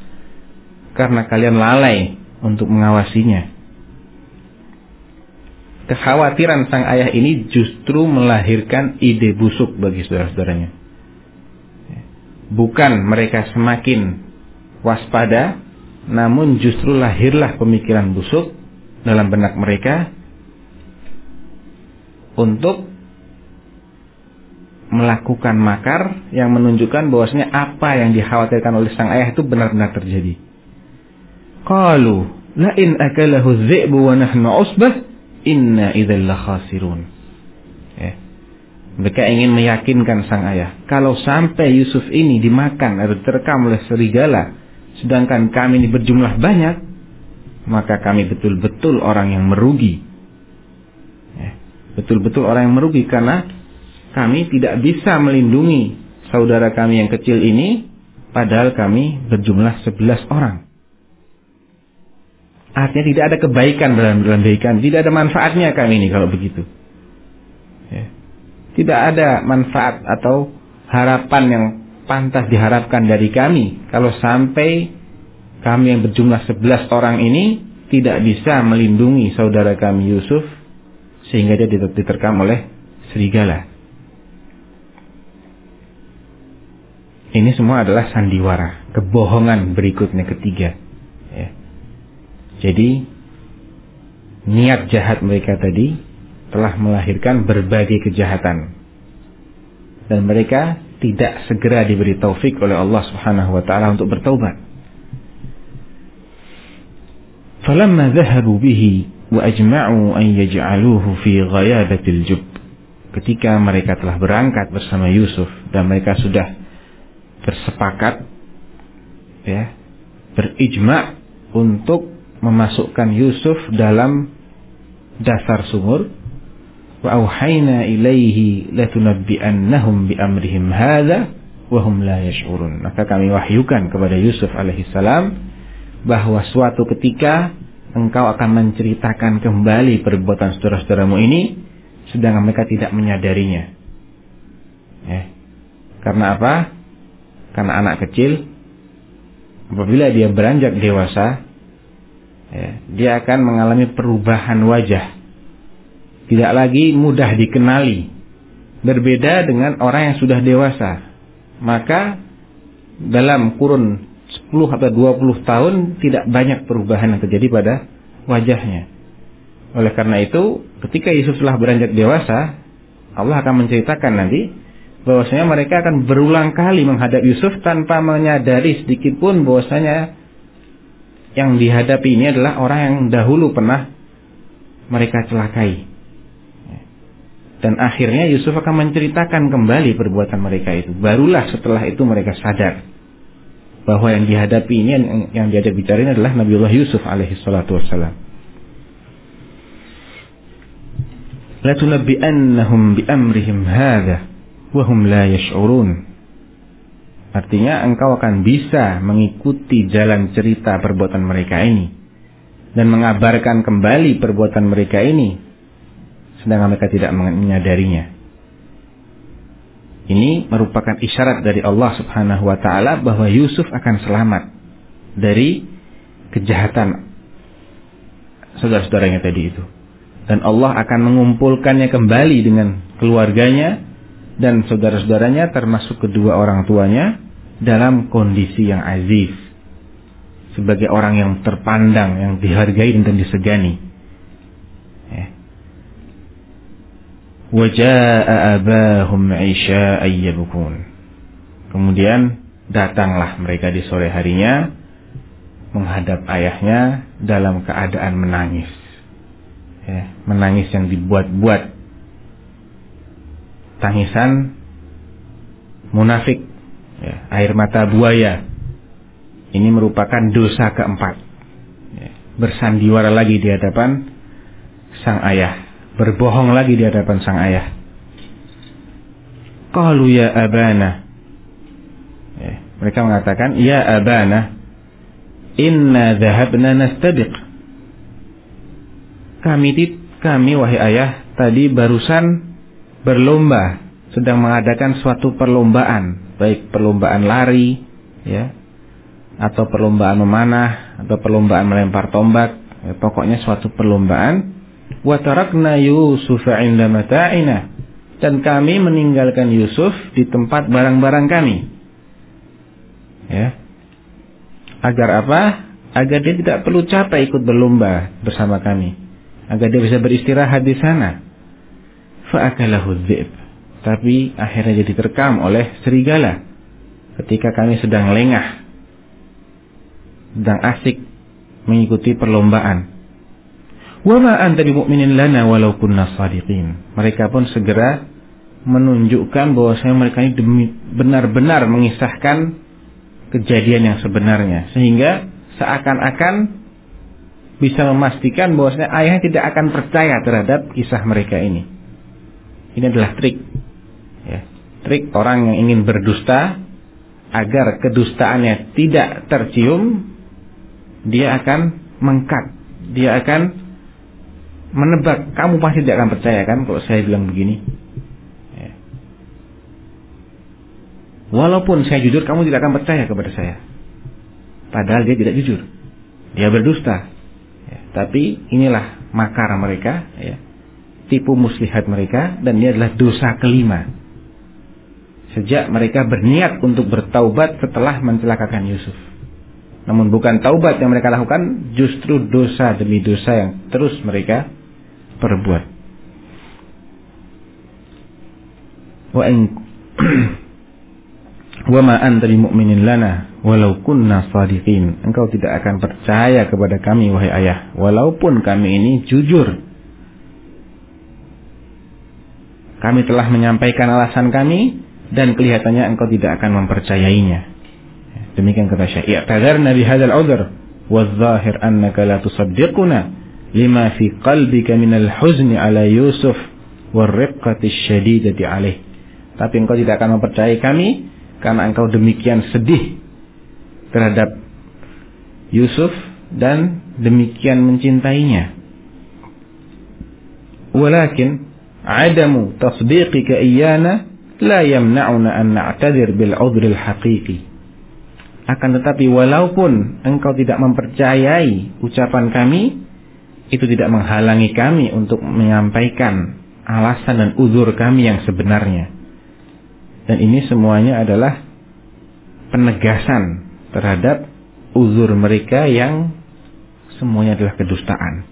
karena kalian lalai untuk mengawasinya. Kekhawatiran sang ayah ini justru melahirkan ide busuk bagi saudara-saudaranya. Bukan mereka semakin waspada, namun justru lahirlah pemikiran busuk dalam benak mereka untuk melakukan makar yang menunjukkan bahwasanya apa yang dikhawatirkan oleh sang ayah itu benar-benar terjadi. Qalu la in akalahu dzi'bu wa nahnu usbah inna idzal khasirun. Ya. Mereka ingin meyakinkan sang ayah, kalau sampai Yusuf ini dimakan atau terkam oleh serigala, sedangkan kami ini berjumlah banyak, maka kami betul-betul orang yang merugi. Ya. Betul-betul orang yang merugi karena kami tidak bisa melindungi saudara kami yang kecil ini, padahal kami berjumlah 11 orang. Artinya tidak ada kebaikan dalam kebaikan, tidak ada manfaatnya kami ini kalau begitu. Ya. Tidak ada manfaat atau harapan yang pantas diharapkan dari kami kalau sampai kami yang berjumlah 11 orang ini tidak bisa melindungi saudara kami Yusuf sehingga dia diterkam oleh serigala. Ini semua adalah sandiwara, kebohongan berikutnya ketiga. Jadi niat jahat mereka tadi telah melahirkan berbagai kejahatan. Dan mereka tidak segera diberi taufik oleh Allah Subhanahu wa taala untuk bertaubat. Dhahabu bihi wa ajma'u an yaj'aluhu fi ghayabatil jub. Ketika mereka telah berangkat bersama Yusuf dan mereka sudah bersepakat ya berijma untuk memasukkan Yusuf dalam dasar sumur. Wa auhayna ilaihi latunabbi'annahum bi amrihim hadza wa hum la yash'urun. Maka kami wahyukan kepada Yusuf alaihi salam bahwa suatu ketika engkau akan menceritakan kembali perbuatan saudara-saudaramu ini sedangkan mereka tidak menyadarinya. Ya. karena apa? Karena anak kecil. Apabila dia beranjak dewasa ya, dia akan mengalami perubahan wajah. Tidak lagi mudah dikenali. Berbeda dengan orang yang sudah dewasa. Maka dalam kurun 10 atau 20 tahun tidak banyak perubahan yang terjadi pada wajahnya. Oleh karena itu, ketika Yusuf telah beranjak dewasa, Allah akan menceritakan nanti bahwasanya mereka akan berulang kali menghadap Yusuf tanpa menyadari sedikit pun bahwasanya yang dihadapi ini adalah orang yang dahulu pernah mereka celakai. Dan akhirnya Yusuf akan menceritakan kembali perbuatan mereka itu. Barulah setelah itu mereka sadar bahwa yang dihadapi ini yang, yang diajak bicara ini adalah Nabiullah Yusuf alaihi salatu wassalam. Latunabbi'annahum bi amrihim hadha wa hum la yash'urun. Artinya engkau akan bisa mengikuti jalan cerita perbuatan mereka ini dan mengabarkan kembali perbuatan mereka ini sedangkan mereka tidak menyadarinya. Ini merupakan isyarat dari Allah Subhanahu wa taala bahwa Yusuf akan selamat dari kejahatan saudara-saudaranya tadi itu. Dan Allah akan mengumpulkannya kembali dengan keluarganya dan saudara-saudaranya termasuk kedua orang tuanya dalam kondisi yang aziz. Sebagai orang yang terpandang yang dihargai dan disegani. Ya. waja'a abahum kemudian datanglah mereka di sore harinya menghadap ayahnya dalam keadaan menangis. Ya, menangis yang dibuat-buat tangisan munafik, ya, air mata buaya. Ini merupakan dosa keempat. Ya, bersandiwara lagi di hadapan sang ayah, berbohong lagi di hadapan sang ayah. Qalu ya abana. Ya, mereka mengatakan, "Ya abana, inna dhahabna nastabiq." Kami kami wahai ayah tadi barusan berlomba, sedang mengadakan suatu perlombaan, baik perlombaan lari, ya, atau perlombaan memanah, atau perlombaan melempar tombak, ya, pokoknya suatu perlombaan. Wa tarakna Yusuf 'inda mata'ina dan kami meninggalkan Yusuf di tempat barang-barang kami. Ya. Agar apa? Agar dia tidak perlu capek ikut berlomba bersama kami. Agar dia bisa beristirahat di sana fa'akalahu tapi akhirnya jadi terkam oleh serigala. Ketika kami sedang lengah sedang asik mengikuti perlombaan. Wa ma anta bimu'minin lana walau kunna sadiqin. Mereka pun segera menunjukkan bahwasanya mereka ini benar-benar mengisahkan kejadian yang sebenarnya. Sehingga seakan-akan bisa memastikan bahwasanya ayahnya tidak akan percaya terhadap kisah mereka ini. Ini adalah trik. Ya. Trik orang yang ingin berdusta agar kedustaannya tidak tercium, dia akan mengkat. Dia akan menebak. Kamu pasti tidak akan percaya kan kalau saya bilang begini. Ya. Walaupun saya jujur, kamu tidak akan percaya kepada saya. Padahal dia tidak jujur. Dia berdusta. Ya, tapi inilah makar mereka, ya, tipu muslihat mereka, dan ini adalah dosa kelima. Sejak mereka berniat untuk bertaubat setelah mencelakakan Yusuf. Namun bukan taubat yang mereka lakukan, justru dosa demi dosa yang terus mereka perbuat. Wa <clears throat> wa ma anta bimu'minin lana walau kunna. Engkau tidak akan percaya kepada kami wahai ayah walaupun kami ini jujur. Kami telah menyampaikan alasan kami dan kelihatannya engkau tidak akan mempercayainya. Demikian kata Syekh. I'tadarna bi hadzal udhr wa dhahir annaka la tusaddiquna lima fi qalbika min al-huzni ala Yusuf wa riqqati syadidati alaih. Tapi engkau tidak akan mempercayai kami karena engkau demikian sedih terhadap Yusuf dan demikian mencintainya. Walakin iyana la yamna'una an na'tadir bil 'udhr al haqiqi. Akan tetapi walaupun engkau tidak mempercayai ucapan kami, itu tidak menghalangi kami untuk menyampaikan alasan dan uzur kami yang sebenarnya. Dan ini semuanya adalah penegasan terhadap uzur mereka yang semuanya adalah kedustaan.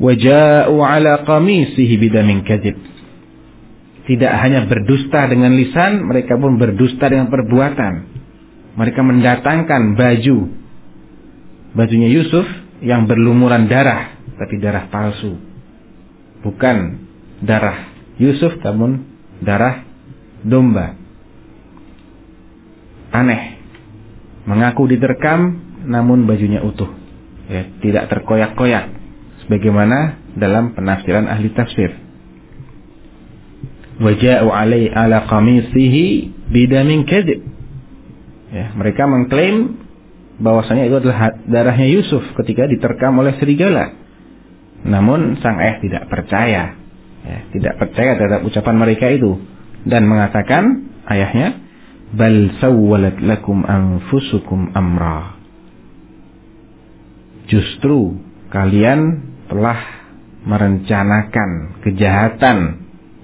Waja'u ala qamisihi bidamin kadhib. Tidak hanya berdusta dengan lisan, mereka pun berdusta dengan perbuatan. Mereka mendatangkan baju bajunya Yusuf yang berlumuran darah, tapi darah palsu. Bukan darah Yusuf namun darah domba. Aneh. Mengaku diterkam namun bajunya utuh. Ya, tidak terkoyak-koyak. Sebagaimana dalam penafsiran ahli tafsir. Waja'u alai ala qamisihi bidamin kadhib. Ya, mereka mengklaim bahwasanya itu adalah darahnya Yusuf ketika diterkam oleh serigala. Namun sang ayah tidak percaya. Ya, tidak percaya terhadap ucapan mereka itu dan mengatakan ayahnya bal sawwalat lakum anfusukum amra justru kalian telah merencanakan kejahatan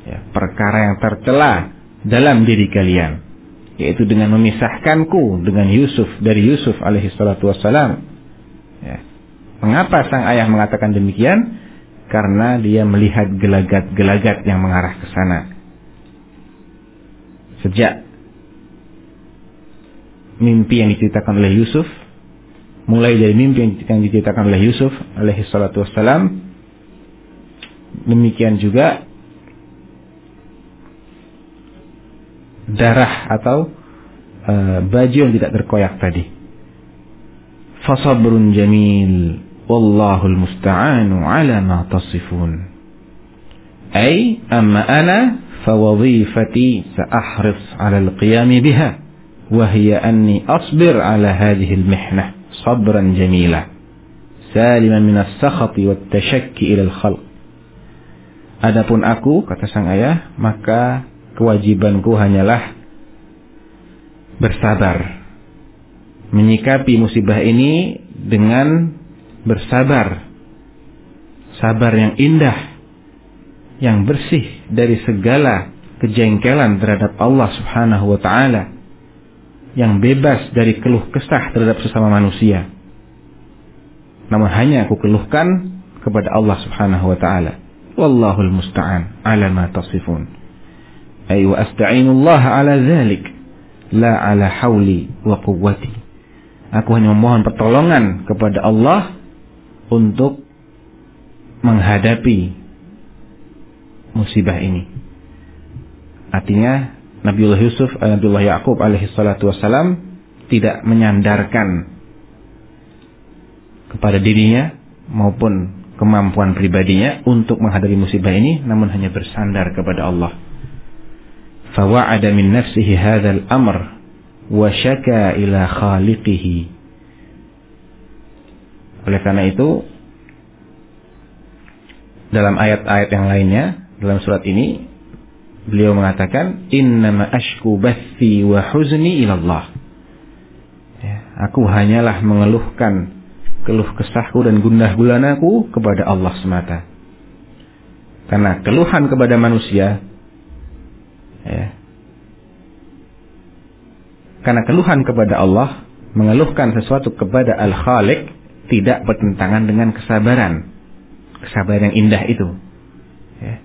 ya, perkara yang tercela dalam diri kalian yaitu dengan memisahkanku dengan Yusuf dari Yusuf alaihi salatu wassalam. Ya. mengapa sang ayah mengatakan demikian? Karena dia melihat gelagat-gelagat yang mengarah ke sana. Sejak mimpi yang diceritakan oleh Yusuf mulai dari mimpi yang diceritakan oleh Yusuf alaihi salatu wassalam demikian juga darah atau uh, baju yang tidak terkoyak tadi fasabrun jamil wallahul musta'anu ala ma tasifun ay amma ana فوظيفتي سأحرص على القيام بها وهي أني أصبر على هذه المحنة صبرا جميلا. سالما من السخط wat إلى الخلق. Adapun aku kata sang ayah maka kewajibanku hanyalah bersabar. Menyikapi musibah ini dengan bersabar. Sabar yang indah yang bersih dari segala kejengkelan terhadap Allah Subhanahu wa taala yang bebas dari keluh kesah terhadap sesama manusia. Namun hanya aku keluhkan kepada Allah Subhanahu wa taala. Wallahul musta'an ala ma tasifun. ay wa asta'inullah ala dzalik la ala hauli wa quwwati aku hanya memohon pertolongan kepada Allah untuk menghadapi musibah ini artinya Nabiullah Yusuf eh, Nabiullah Yakub alaihi salatu wasalam tidak menyandarkan kepada dirinya maupun kemampuan pribadinya untuk menghadapi musibah ini namun hanya bersandar kepada Allah. Fawa'ada min nafsihi hadzal amr wa syaka ila khaliqihi. Oleh karena itu dalam ayat-ayat yang lainnya dalam surat ini beliau mengatakan innama ashku bathi wa huzni ila Allah ya, aku hanyalah mengeluhkan keluh kesahku dan gundah gulanaku kepada Allah semata karena keluhan kepada manusia Ya. Karena keluhan kepada Allah, mengeluhkan sesuatu kepada Al-Khaliq tidak bertentangan dengan kesabaran. Kesabaran yang indah itu. Ya.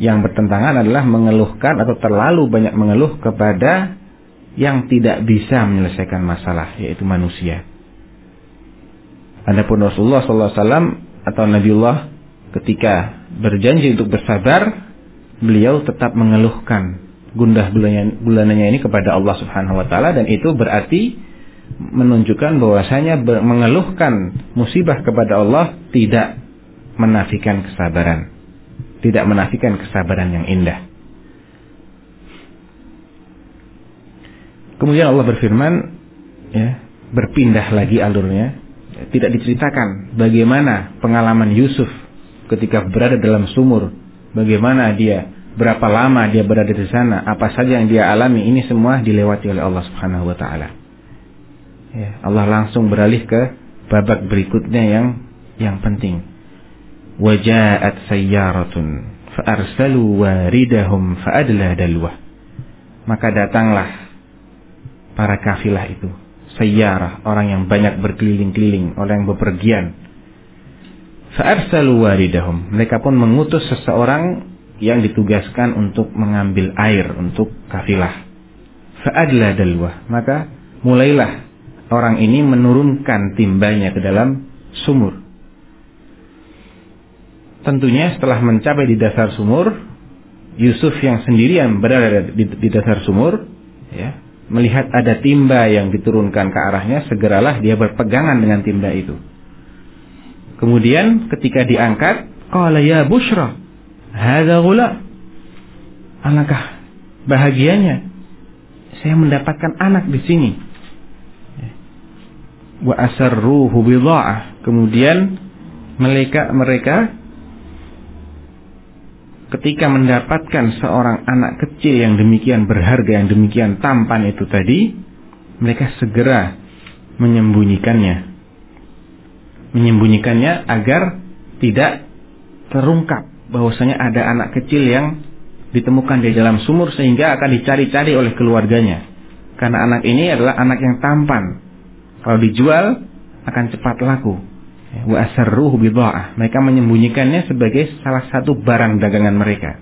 Yang bertentangan adalah mengeluhkan atau terlalu banyak mengeluh kepada yang tidak bisa menyelesaikan masalah, yaitu manusia. Adapun Rasulullah SAW atau Nabiullah ketika berjanji untuk bersabar, beliau tetap mengeluhkan gundah bulananya ini kepada Allah Subhanahu wa taala dan itu berarti menunjukkan bahwasanya mengeluhkan musibah kepada Allah tidak menafikan kesabaran. Tidak menafikan kesabaran yang indah. Kemudian Allah berfirman ya, berpindah lagi alurnya. Tidak diceritakan bagaimana pengalaman Yusuf ketika berada dalam sumur bagaimana dia, berapa lama dia berada di sana, apa saja yang dia alami, ini semua dilewati oleh Allah Subhanahu wa taala. Ya, Allah langsung beralih ke babak berikutnya yang yang penting. Waja'at sayyaratun fa'arsalu waridahum fa'adla dalwah. Maka datanglah para kafilah itu, sayyarah, orang yang banyak berkeliling-keliling, orang yang bepergian Fa'arsalu waridahum. Mereka pun mengutus seseorang yang ditugaskan untuk mengambil air untuk kafilah. Fa'adla dalwah. Maka mulailah orang ini menurunkan timbanya ke dalam sumur. Tentunya setelah mencapai di dasar sumur, Yusuf yang sendirian berada di, di dasar sumur, ya, melihat ada timba yang diturunkan ke arahnya, segeralah dia berpegangan dengan timba itu. Kemudian ketika diangkat, qala ya bushra, hadza gula. Alangkah bahagianya saya mendapatkan anak di sini. Wa asarruhu bidha'ah. Kemudian mereka mereka ketika mendapatkan seorang anak kecil yang demikian berharga, yang demikian tampan itu tadi, mereka segera menyembunyikannya menyembunyikannya agar tidak terungkap bahwasanya ada anak kecil yang ditemukan di dalam sumur sehingga akan dicari-cari oleh keluarganya. Karena anak ini adalah anak yang tampan. Kalau dijual akan cepat laku. Wa bidha'ah. Mereka menyembunyikannya sebagai salah satu barang dagangan mereka.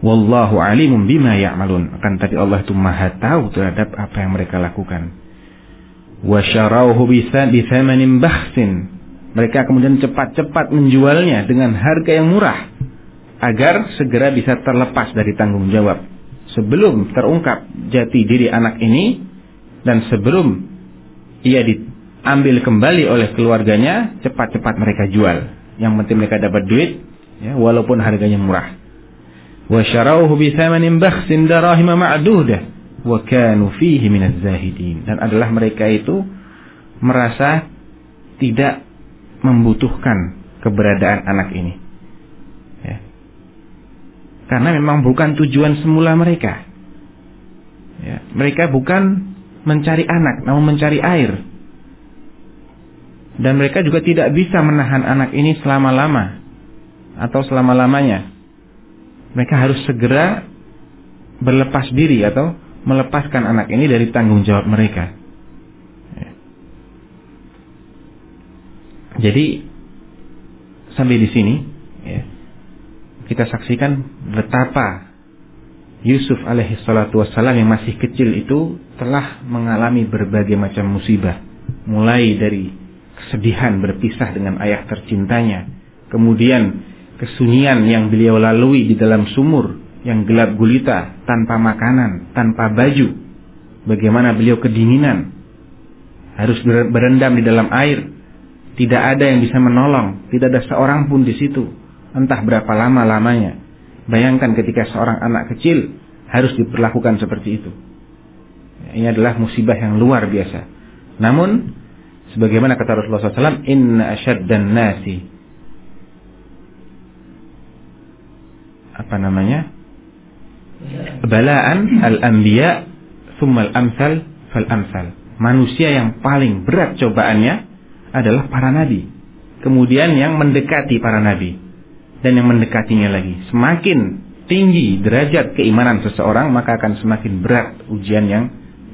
Wallahu alimun bima ya'malun. Akan tadi Allah itu Maha tahu terhadap apa yang mereka lakukan bakhsin. Mereka kemudian cepat-cepat menjualnya dengan harga yang murah agar segera bisa terlepas dari tanggung jawab. Sebelum terungkap jati diri anak ini dan sebelum ia diambil kembali oleh keluarganya, cepat-cepat mereka jual. Yang penting mereka dapat duit ya, walaupun harganya murah. Wasyarauhu bisamanin bakhsin darahima ma'dudah wa kanu fihi minaz dan adalah mereka itu merasa tidak membutuhkan keberadaan anak ini. Ya. Karena memang bukan tujuan semula mereka. Ya. Mereka bukan mencari anak, namun mencari air. Dan mereka juga tidak bisa menahan anak ini selama-lama atau selama-lamanya. Mereka harus segera berlepas diri atau melepaskan anak ini dari tanggung jawab mereka. Jadi sampai di sini, ya, kita saksikan betapa Yusuf alaihi salatu wassalam yang masih kecil itu telah mengalami berbagai macam musibah. Mulai dari kesedihan berpisah dengan ayah tercintanya. Kemudian kesunyian yang beliau lalui di dalam sumur yang gelap gulita tanpa makanan, tanpa baju. Bagaimana beliau kedinginan. Harus berendam di dalam air. Tidak ada yang bisa menolong. Tidak ada seorang pun di situ. Entah berapa lama lamanya Bayangkan ketika seorang anak kecil harus diperlakukan seperti itu. Ini adalah musibah yang luar biasa. Namun, sebagaimana kata Rasulullah SAW, Inna dan nasi. Apa namanya? Balaan al-anbiya summal amsal fal amsal. Manusia yang paling berat cobaannya adalah para nabi. Kemudian yang mendekati para nabi dan yang mendekatinya lagi. Semakin tinggi derajat keimanan seseorang, maka akan semakin berat ujian yang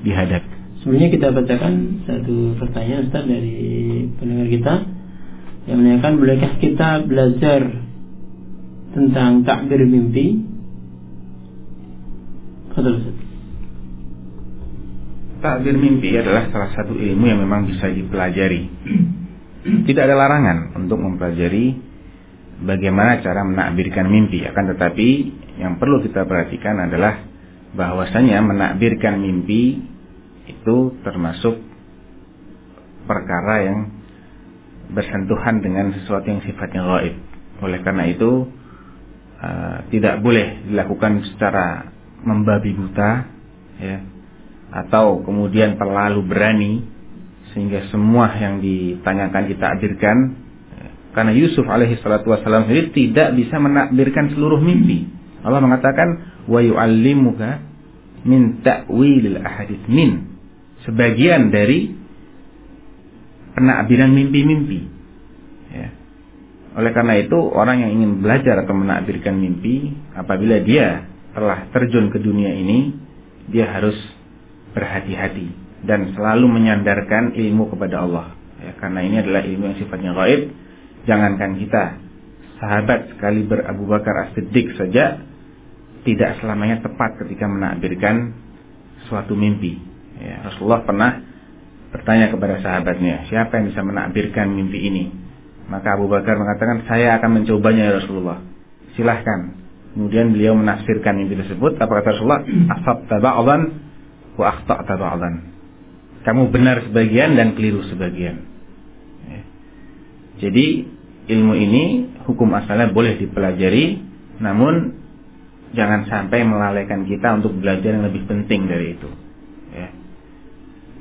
dihadapi. Sebelumnya kita bacakan satu pertanyaan Ustaz dari pendengar kita yang menanyakan bolehkah kita belajar tentang takbir mimpi? Takbir mimpi adalah salah satu ilmu yang memang bisa dipelajari. Tidak ada larangan untuk mempelajari bagaimana cara menakbirkan mimpi. Akan tetapi yang perlu kita perhatikan adalah bahwasanya menakbirkan mimpi itu termasuk perkara yang bersentuhan dengan sesuatu yang sifatnya gaib. Oleh karena itu uh, tidak boleh dilakukan secara membabi buta ya atau kemudian terlalu berani sehingga semua yang ditanyakan ditakdirkan karena Yusuf alaihi salatu wasallam tidak bisa menakbirkan seluruh mimpi. Allah mengatakan wa yu'allimuka min ta'wilil ahadits min. Sebagian dari penakbiran mimpi-mimpi. Ya. Oleh karena itu orang yang ingin belajar atau menakbirkan mimpi apabila dia telah terjun ke dunia ini dia harus berhati-hati dan selalu menyandarkan ilmu kepada Allah. Ya, karena ini adalah ilmu yang sifatnya gaib Jangankan kita, sahabat sekali berabu Bakar As-Siddiq saja tidak selamanya tepat ketika menakbirkan suatu mimpi. Ya, Rasulullah pernah bertanya kepada sahabatnya, siapa yang bisa menakbirkan mimpi ini? Maka Abu Bakar mengatakan, saya akan mencobanya ya Rasulullah. Silahkan. Kemudian beliau menafsirkan mimpi tersebut. Apa kata Rasulullah? Asabta ba'dan wa akhta'ta ba'dan. Kamu benar sebagian dan keliru sebagian. Ya. Jadi ilmu ini hukum asalnya boleh dipelajari, namun jangan sampai melalaikan kita untuk belajar yang lebih penting dari itu.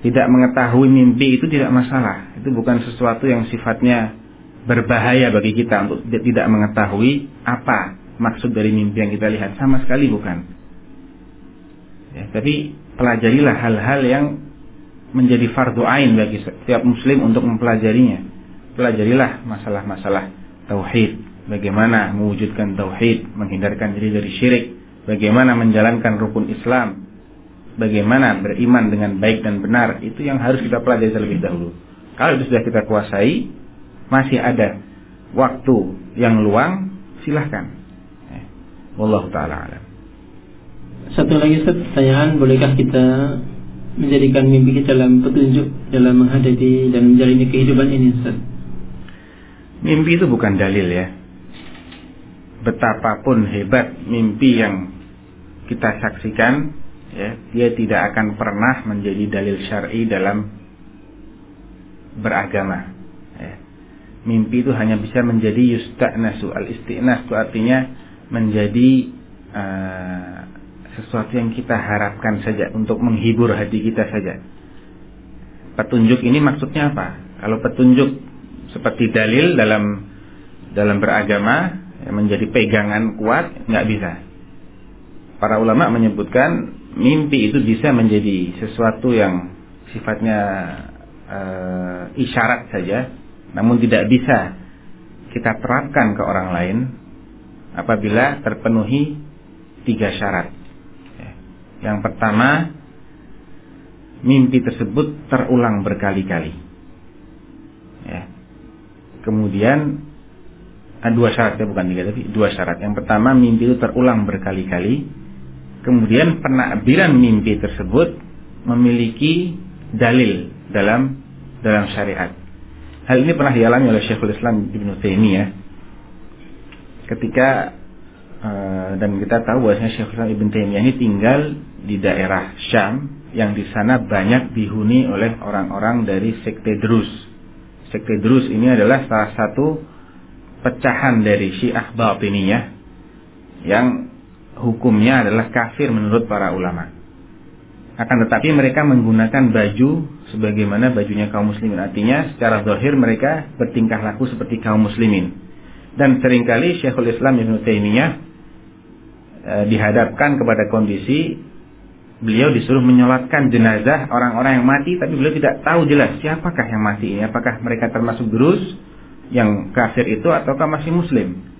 Tidak mengetahui mimpi itu tidak masalah, itu bukan sesuatu yang sifatnya berbahaya bagi kita untuk tidak mengetahui apa maksud dari mimpi yang kita lihat. Sama sekali bukan. Ya, tapi pelajarilah hal-hal yang menjadi fardu ain bagi setiap muslim untuk mempelajarinya. Pelajarilah masalah-masalah tauhid, bagaimana mewujudkan tauhid, menghindarkan diri dari syirik, bagaimana menjalankan rukun Islam, bagaimana beriman dengan baik dan benar, itu yang harus kita pelajari terlebih dahulu. Kalau itu sudah kita kuasai, masih ada waktu yang luang, silahkan. Eh, Wallahu taala alam. Satu lagi pertanyaan, bolehkah kita menjadikan mimpi kita dalam petunjuk dalam menghadapi dan menjalani kehidupan ini Ustaz? Mimpi itu bukan dalil ya. Betapapun hebat mimpi yang kita saksikan, ya, dia tidak akan pernah menjadi dalil syar'i dalam beragama. Ya. Mimpi itu hanya bisa menjadi yusta'nasu. Al-isti'nas itu artinya menjadi uh, sesuatu yang kita harapkan saja untuk menghibur hati kita saja. Petunjuk ini maksudnya apa? Kalau petunjuk seperti dalil dalam dalam beragama yang menjadi pegangan kuat nggak bisa. Para ulama menyebutkan mimpi itu bisa menjadi sesuatu yang sifatnya e, isyarat saja, namun tidak bisa kita terapkan ke orang lain apabila terpenuhi tiga syarat. Ya. Yang pertama, mimpi tersebut terulang berkali-kali. Ya. Kemudian ah, dua syarat ya bukan tiga tapi dua syarat. Yang pertama mimpi itu terulang berkali-kali. Kemudian penakbiran mimpi tersebut memiliki dalil dalam dalam syariat. Hal ini pernah dialami oleh Syekhul Islam Ibn Taimiyah ketika uh, dan kita tahu bahwasanya Syekhul Islam Ibn Taimiyah ini tinggal di daerah Syam yang di sana banyak dihuni oleh orang-orang dari sekte Drus. Sekte Drus ini adalah salah satu pecahan dari Syiah Batiniyah yang hukumnya adalah kafir menurut para ulama. Akan tetapi mereka menggunakan baju sebagaimana bajunya kaum muslimin. Artinya secara zahir mereka bertingkah laku seperti kaum muslimin. Dan sering kali Syekhul Islam Ibn Taimiyah e, dihadapkan kepada kondisi beliau disuruh menyolatkan jenazah orang-orang yang mati tapi beliau tidak tahu jelas siapakah yang mati ini. Apakah mereka termasuk durus yang kafir itu ataukah masih muslim.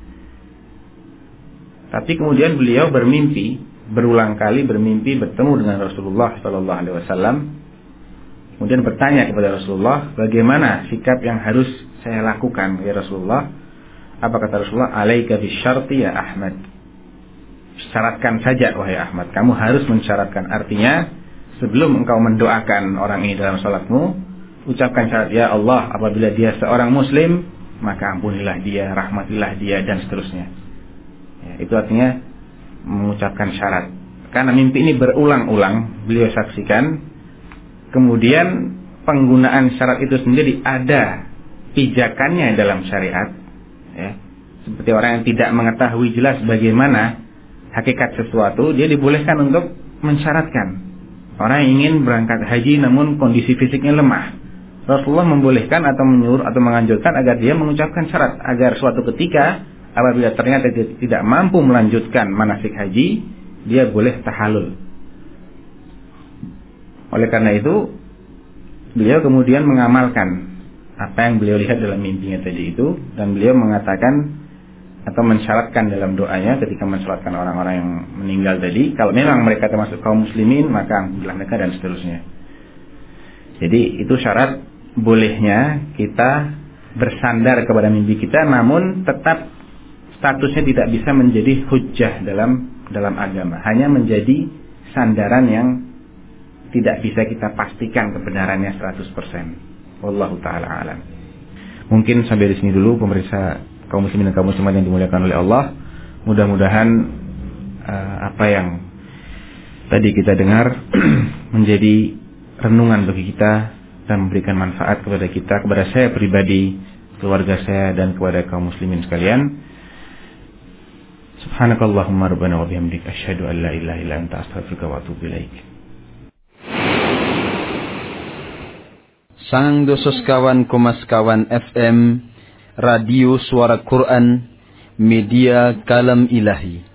Tapi kemudian beliau bermimpi, berulang kali bermimpi bertemu dengan Rasulullah Shallallahu Alaihi Wasallam. Kemudian bertanya kepada Rasulullah, bagaimana sikap yang harus saya lakukan ya Rasulullah? Apa kata Rasulullah? Alaika bisyarti ya Ahmad. Syaratkan saja wahai Ahmad. Kamu harus mensyaratkan. Artinya sebelum engkau mendoakan orang ini dalam salatmu, ucapkan syarat ya Allah apabila dia seorang muslim maka ampunilah dia, rahmatilah dia dan seterusnya. Ya, itu artinya mengucapkan syarat. Karena mimpi ini berulang-ulang beliau saksikan. Kemudian penggunaan syarat itu sendiri ada pijakannya dalam syariat. Ya. Seperti orang yang tidak mengetahui jelas bagaimana hakikat sesuatu, dia dibolehkan untuk mensyaratkan. Orang yang ingin berangkat haji namun kondisi fisiknya lemah Rasulullah membolehkan atau menyuruh atau menganjurkan agar dia mengucapkan syarat agar suatu ketika apabila ternyata dia tidak mampu melanjutkan manasik haji, dia boleh tahalul. Oleh karena itu, beliau kemudian mengamalkan apa yang beliau lihat dalam mimpinya tadi itu dan beliau mengatakan atau mensyaratkan dalam doanya ketika mensyaratkan orang-orang yang meninggal tadi kalau memang mereka termasuk kaum muslimin maka alhamdulillah mereka dan seterusnya jadi itu syarat bolehnya kita bersandar kepada mimpi kita namun tetap statusnya tidak bisa menjadi hujah dalam dalam agama. Hanya menjadi sandaran yang tidak bisa kita pastikan kebenarannya 100% wallahu taala alam. Mungkin sampai di sini dulu pemeriksa kaum muslimin dan kaum muslimat yang dimuliakan oleh Allah. Mudah-mudahan uh, apa yang tadi kita dengar <clears throat> menjadi renungan bagi kita dan memberikan manfaat kepada kita, kepada saya pribadi, keluarga saya dan kepada kaum muslimin sekalian. Subhanakallahumma rabbana wa bihamdika asyhadu an la ilaha illa anta astaghfiruka wa atubu ilaik. Sang dosos kawan kumas kawan FM Radio Suara Quran Media Kalam Ilahi